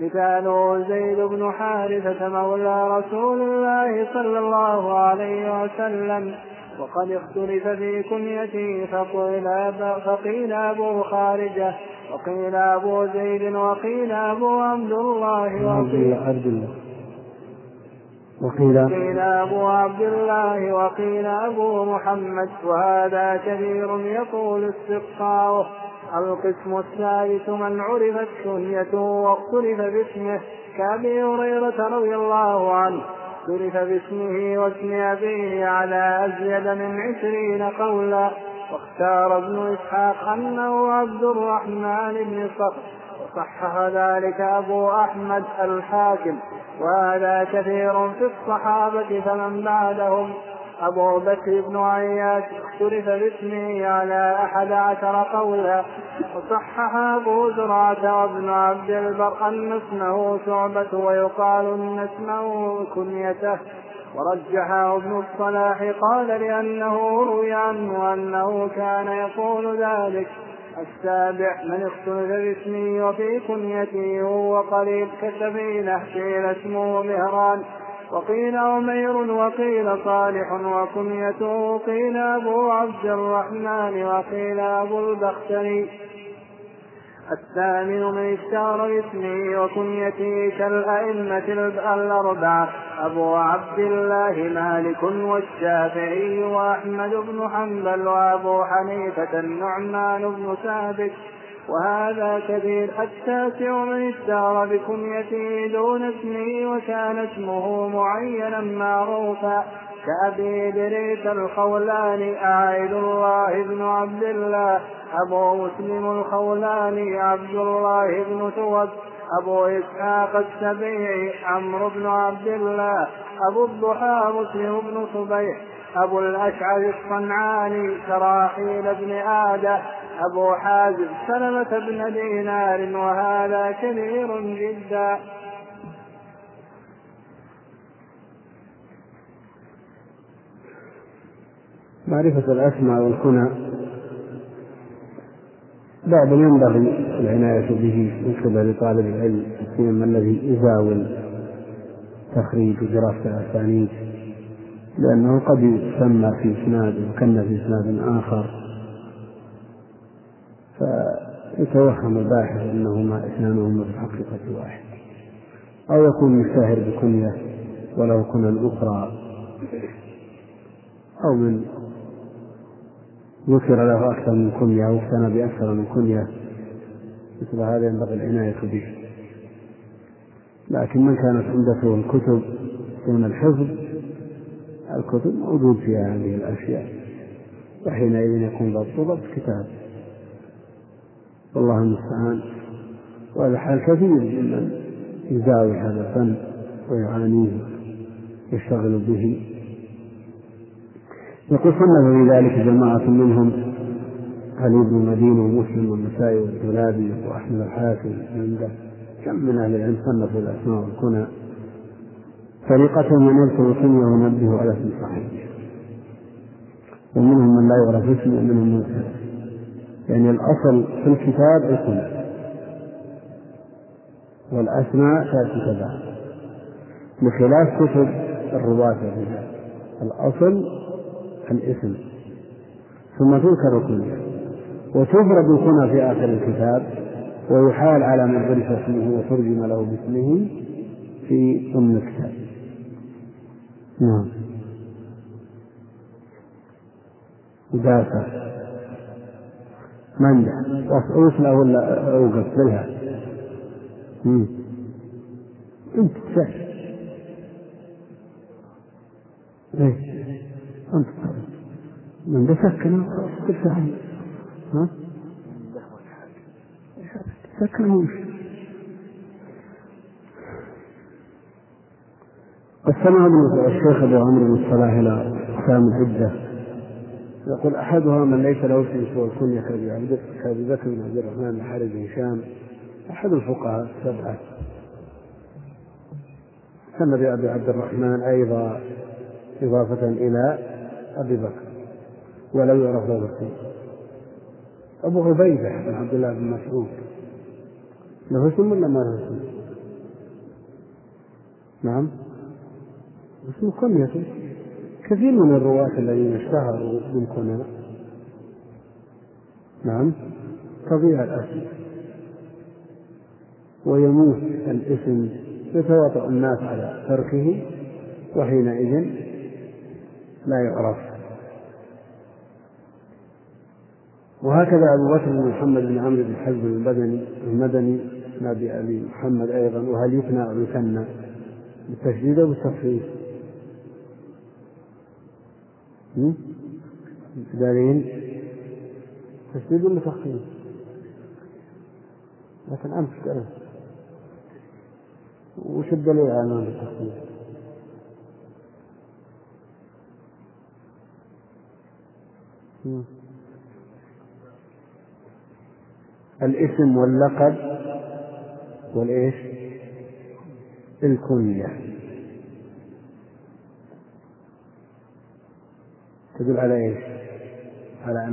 مثاله زيد بن حارثة مولى رسول الله صلى الله عليه وسلم. وقد اختلف في كنيته فقيل فقيل أبو خارجة وقيل أبو زيد وقيل أبو عبد الله وقيل عبد الله. وقيل قيل أبو عبد الله وقيل أبو محمد وهذا كثير يقول استقصاؤه القسم الثالث من عرفت كنيته واختلف باسمه. كأبي هريرة رضي الله عنه اختلف باسمه واسم أبيه على أزيد من عشرين قولا. واختار ابن إسحاق أنه عبد الرحمن بن صخر. وصحح ذلك أبو أحمد الحاكم. وهذا كثير في الصحابة فمن بعدهم. أبو بكر بن عياش اختلف باسمه على أحد عشر قولا وصحح أبو زرعة وابن عبد البر أن اسمه شعبة ويقال أن اسمه كنيته. ورجحه ابن الصلاح قال لأنه روي عنه أنه كان يقول ذلك. السابع من اختلف باسمه وفي كنيته هو قريب كسفينة قيل اسمه مهران. وقيل عمير وقيل صالح وكنيته قيل أبو عبد الرحمن وقيل أبو البختري. الثامن من اشتهر باسمه وكنيته كالأئمة الأربعة أبو عبد الله مالك والشافعي وأحمد بن حنبل وأبو حنيفة النعمان بن ثابت. وهذا كثير التاسع من اشتهر بكنيته دون اسمه وكان اسمه معينا معروفا. كأبي إدريس الخولاني أعيد الله بن عبد الله. أبو مسلم الخولاني عبد الله بن ثوب أبو إسحاق السبيعي عمرو بن عبد الله. أبو الضحى مسلم بن صبيح. أبو الأشعر الصنعاني شراحيل بن آدة أبو حازم سلمة بن دينار وهذا كبير جدا. معرفة الأسماء والكنى. بعض ينبغي العناية به من قبل طالب العلم سيما الذي يزاول تخريج ودراسة الأسانيد لأنه قد يسمى في إسناد وكن في إسناد آخر. فيتوهم الباحث أنهما إسنانهما في الحقيقة واحد. أو يكون مشتهر بكنية وله كنى أخرى أو من ذكر له أكثر من كنية أو اقتنى بأكثر من كنية. مثل هذا ينبغي العناية به. لكن من كانت عنده الكتب دون الحفظ الكتب موجود فيها هذه الأشياء. وحينئذ يكون ضبط ضبط كتاب. والله المستعان. وهذا حال كثير ممن يزاوي هذا الفن ويعانيه يشتغل به. يقول صنف في ذلك جماعة منهم علي بن مدين ومسلم والنسائي والدولابي وأحمد الحاكم عنده كم من أهل العلم صنفوا الأسماء والكنى طريقة من يذكر اسمه وينبه على اسم صاحبه. ومنهم من لا يعرف اسمه ومنهم من يعني الأصل في الكتاب الكنى والأسماء تأتي كذا. بخلاف كتب الرواة والرجال الأصل الاسم. ثم تذكر الكنية وتفرد الكنى في آخر الكتاب ويحال على من عرف اسمه وترجم له باسمه في ضمن الكتاب. نعم. دافع منجح وصله ولا أوقف؟ لها أنت سهل إيه. أنت من بسكن كل سهل ها؟ سكن قسمها الشيخ أبو عمرو بن الصلاح إلى أقسام عده يقول أحدها من ليس له اسم سوى الكنية كابي بكر بن عبد الرحمن بن حارث بن هشام. أحد الفقهاء السبعه سمى بأبي عبد الرحمن أيضا إضافة إلى أبي بكر. ولم يعرف له اسم أبو عبيدة بن عبد الله بن مسعود. له اسم ولا ما له اسم؟ نعم. اسم كنية كثير من الرواة الذين اشتهروا بالكنى نعم. تضيع الاسم ويموت الاسم يتواطأ الناس على تركه وحينئذ لا يعرف. وهكذا أبو بكر بن محمد بن عمرو بن حزم المدني المدني نبي أبي محمد أيضا. وهل يثنى أو يثنى؟ بالتشديد أو بالتخفيف؟ دارين تشديد ولا تخفيف؟ لكن أمس وش الدليل على أنه بالتخفيف؟ الاسم واللقب والإيش؟ الكنية تدل على إيش؟ على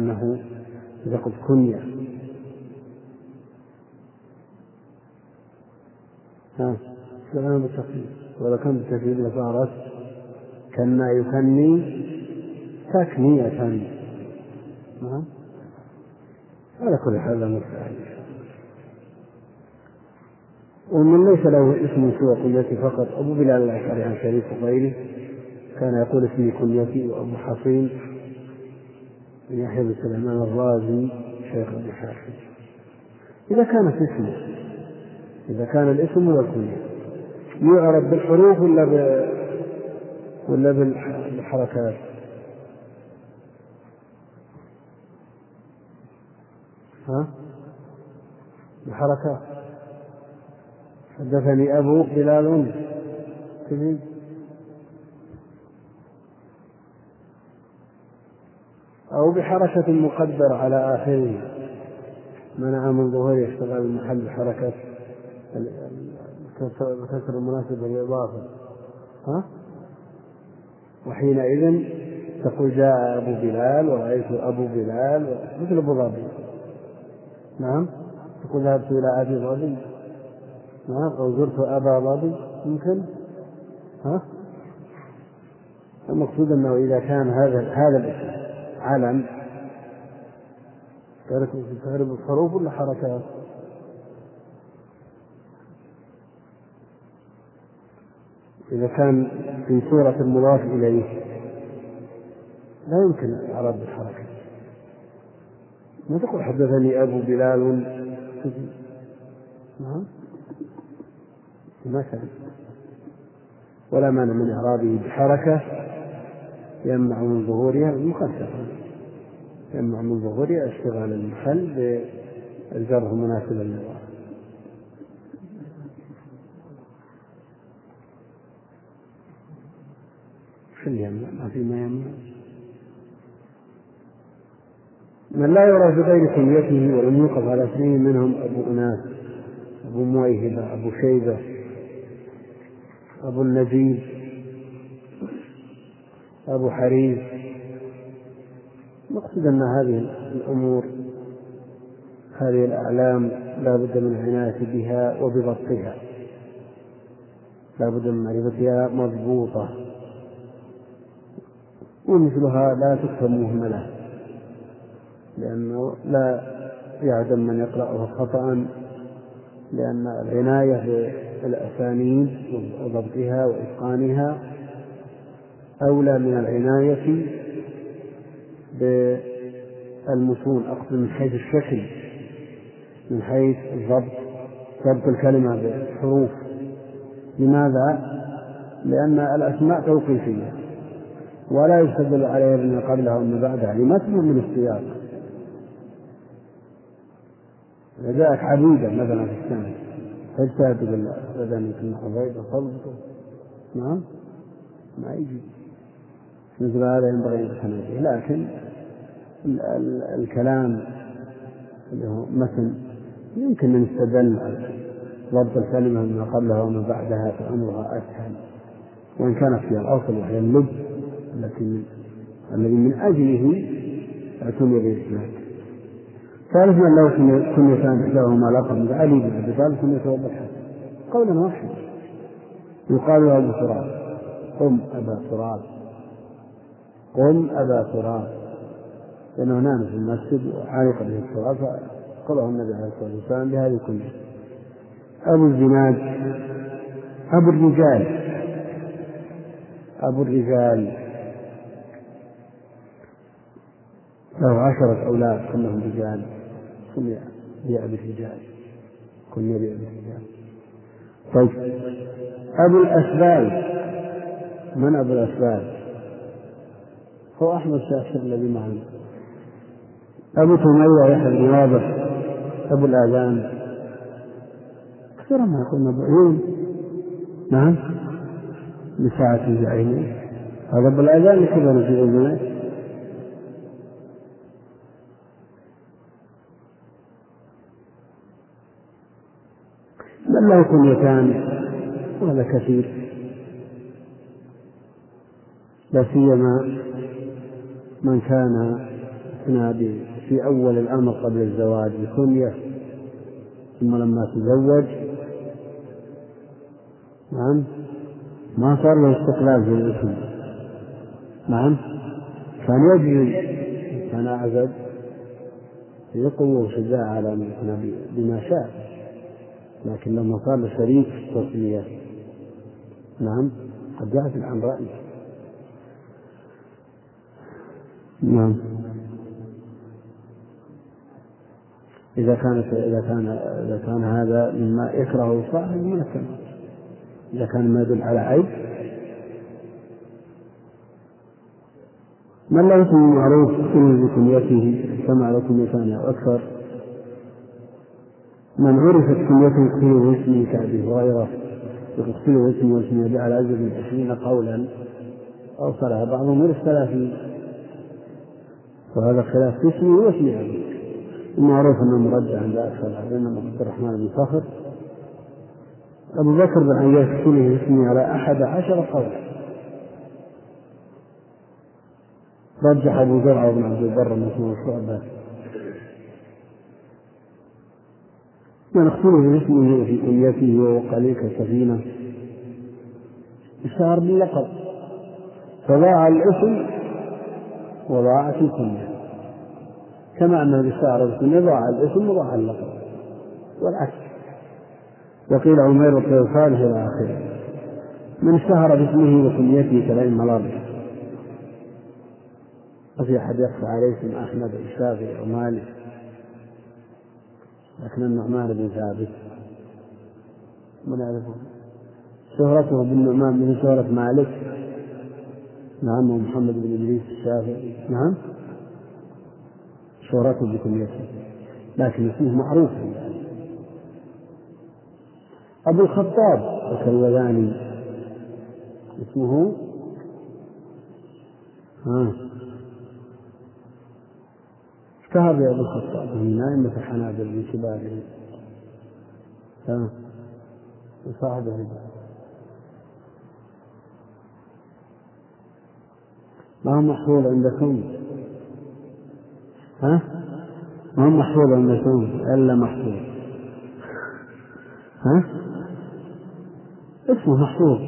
إذا قلت كنية ها؟ سلام بالتقليد ولو كان بالتقليد لصارت كما يكني تكنية. نعم على كل حال مستحيل ومن ليس له اسم سوى كنيتي فقط أبو بلال الأشعري عن شريف وغيره كان يقول اسمي كنيتي وأبو حصين بن يحيى بن سليمان الرازي شيخ ابن حاشم. إذا كانت اسمه إذا كان الاسم هو الكنية يعرف بالحروف ولا ب... ولا بالحركات؟ ها؟ بحركات حدثني أبو بلال كذي أو بحركة مقدرة على آخره. منع من ظهور يشتغل المحل بحركة الكسر المناسبة للإضافة. ها؟ وحينئذ تقول جاء أبو بلال ورأيت أبو بلال مثل أبو ظبي. نعم؟ تقول ذهبت إلى أبي ظبي. نعم؟ أو زرت أبا ظبي. ممكن؟ ها؟ المقصود أنه إذا كان هذا هذا الاسم. علم تعرف الحروف ولا حركات؟ إذا كان في صورة المضاف إليه. لا يمكن إعراب بالحركة. ما تقول حدثني أبو بلال؟ نعم. مثلا ولا مانع من إعرابه بحركة. يمنع من ظهورها. المخففة يمنع من ظهورها اشتغال المحل بالجر المناسب للنظام اللي يمنع؟ ما في ما يمنع. من لا يرى في غير كنيته ولم يوقف على اثنين منهم أبو أناس أبو مويهبة أبو شيبة أبو النجيب أبو حريز مقصد أن هذه الأمور هذه الأعلام لا بد من العناية بها وبضبطها لا بد من معرفتها مضبوطة. ومثلها لا تكتب مهملة لأنه لا يعدم من يقرأها خطأ لأن العناية بالأسانيد وضبطها وإتقانها أولى من العناية بالمتون أقصد من حيث الشكل من حيث الضبط ضبط الكلمة بالحروف. لماذا؟ لأن الأسماء توقيفية ولا يستدل عليها بما قبلها وما بعدها لما تفهم من السياق. إذا جاءت عبيدة مثلا في السنة. فاجتهد تقول أبدا يمكن عبيدة صلبته نعم. ما يجي. مثل هذا ينبغي أن يفهم به لكن الكلام اللي هو مثل يمكن أن يستدل على ضبط الكلمة مما قبلها وما بعدها فأمرها أسهل. وإن كانت فيها الأصل وهي اللب التي من الذي من أجله اعتني بالإسناد ثالث من له كنيتان إحداهما لقب علي بن أبي طالب كنيته أبو قولا واحدا. يقال له أبو تراب قم أبا تراب قم أبا تراب لأنه نام في المسجد وعالق به التراب فقضاه النبي عليه الصلاة والسلام بهذه الكنية. أبو الزناد أبو الرجال. أبو الرجال. له عشرة أولاد كلهم رجال. كني بأبي الرجال. كني بأبي الرجال. طيب. أبو الأسبال من أبو الأسبال هو أحمد شاكر الذي معنا. أبو تمية يحيى بن واضح أبو الآذان. كثيرا ما أبو عيون نعم. لساعة بعينه هذا أبو الآذان كبر في أذنه. بل لا يكون يتان وهذا كثير. لا سيما من كان في أول الأمر قبل الزواج بكنية ثم لما تزوج نعم ما صار له استقلال في الاسم. نعم كان يجري كان أعزب في قوة وشجاعة على أن بما شاء لكن لما صار له شريك في التصفية نعم قد جاءت عن رأيه نعم. إذا كانت إذا كان إذا كان هذا مما يكره صاحب من إذا كان ما يدل على عيب. من اسم معروف بكنيته كما على كنيتان أو أكثر. من عرفت كنيته اقتله اسمه كأبي هريرة يقتله اسمه واسمه على أجل من عشرين قولا أوصلها بعضهم إلى الثلاثين. وهذا خلاف اسمه أبيه المعروف أنه مرجع عند أكثر العلماء عبد الرحمن بن صخر أبو بكر بن عياش كله اسمي على أحد عشر قول رجح أبو زرعة بن عبد البر اسمه شعبة ونختله اسمه في كنيته وهو قليل كسفينة اشتهر باللقب. فضاع الاسم وضاعت الكنية. كما أنه اشتهر بالكنية ضاع الاسم وضاع اللقب. والعكس. وقيل عمير بن صالح إلى آخره. من اشتهر باسمه وكنيته كالأئمة الأربعة وفي أحد يخفى عليه اسم أحمد الشافعي أو مالك لكن النعمان بن ثابت. من يعرفه شهرته بالنعمان من شهرة مالك. نعم ومحمد بن إدريس الشافعي. نعم. شهرته بكنيته لكن اسمه معروف. يعني. أبو الخطاب الكلوذاني اسمه؟ ها. اشتهر بأبو الخطاب. من أئمة الحنابل من كبارهم ها. وصاحب ما هو محفوظ عندكم ها؟ ما هو محفوظ عندكم إلا محفوظ. ها؟ اسمه محفوظ.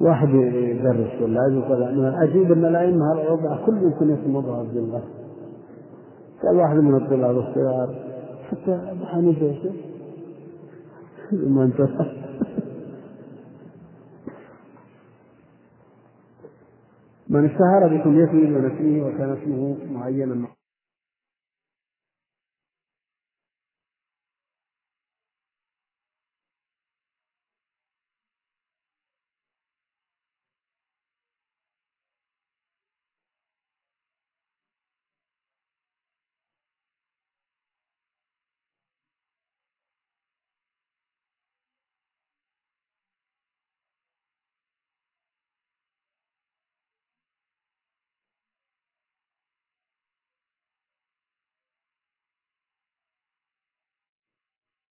واحد يدرس ولا يقول أنا أجيب ان الائمه الاربعه كلهم اسمه أبو عبد الله. قال واحد من الطلاب الصغار حتى أبو حنيفة ما من اشتهر بكنيته ونسمه وكان اسمه معينا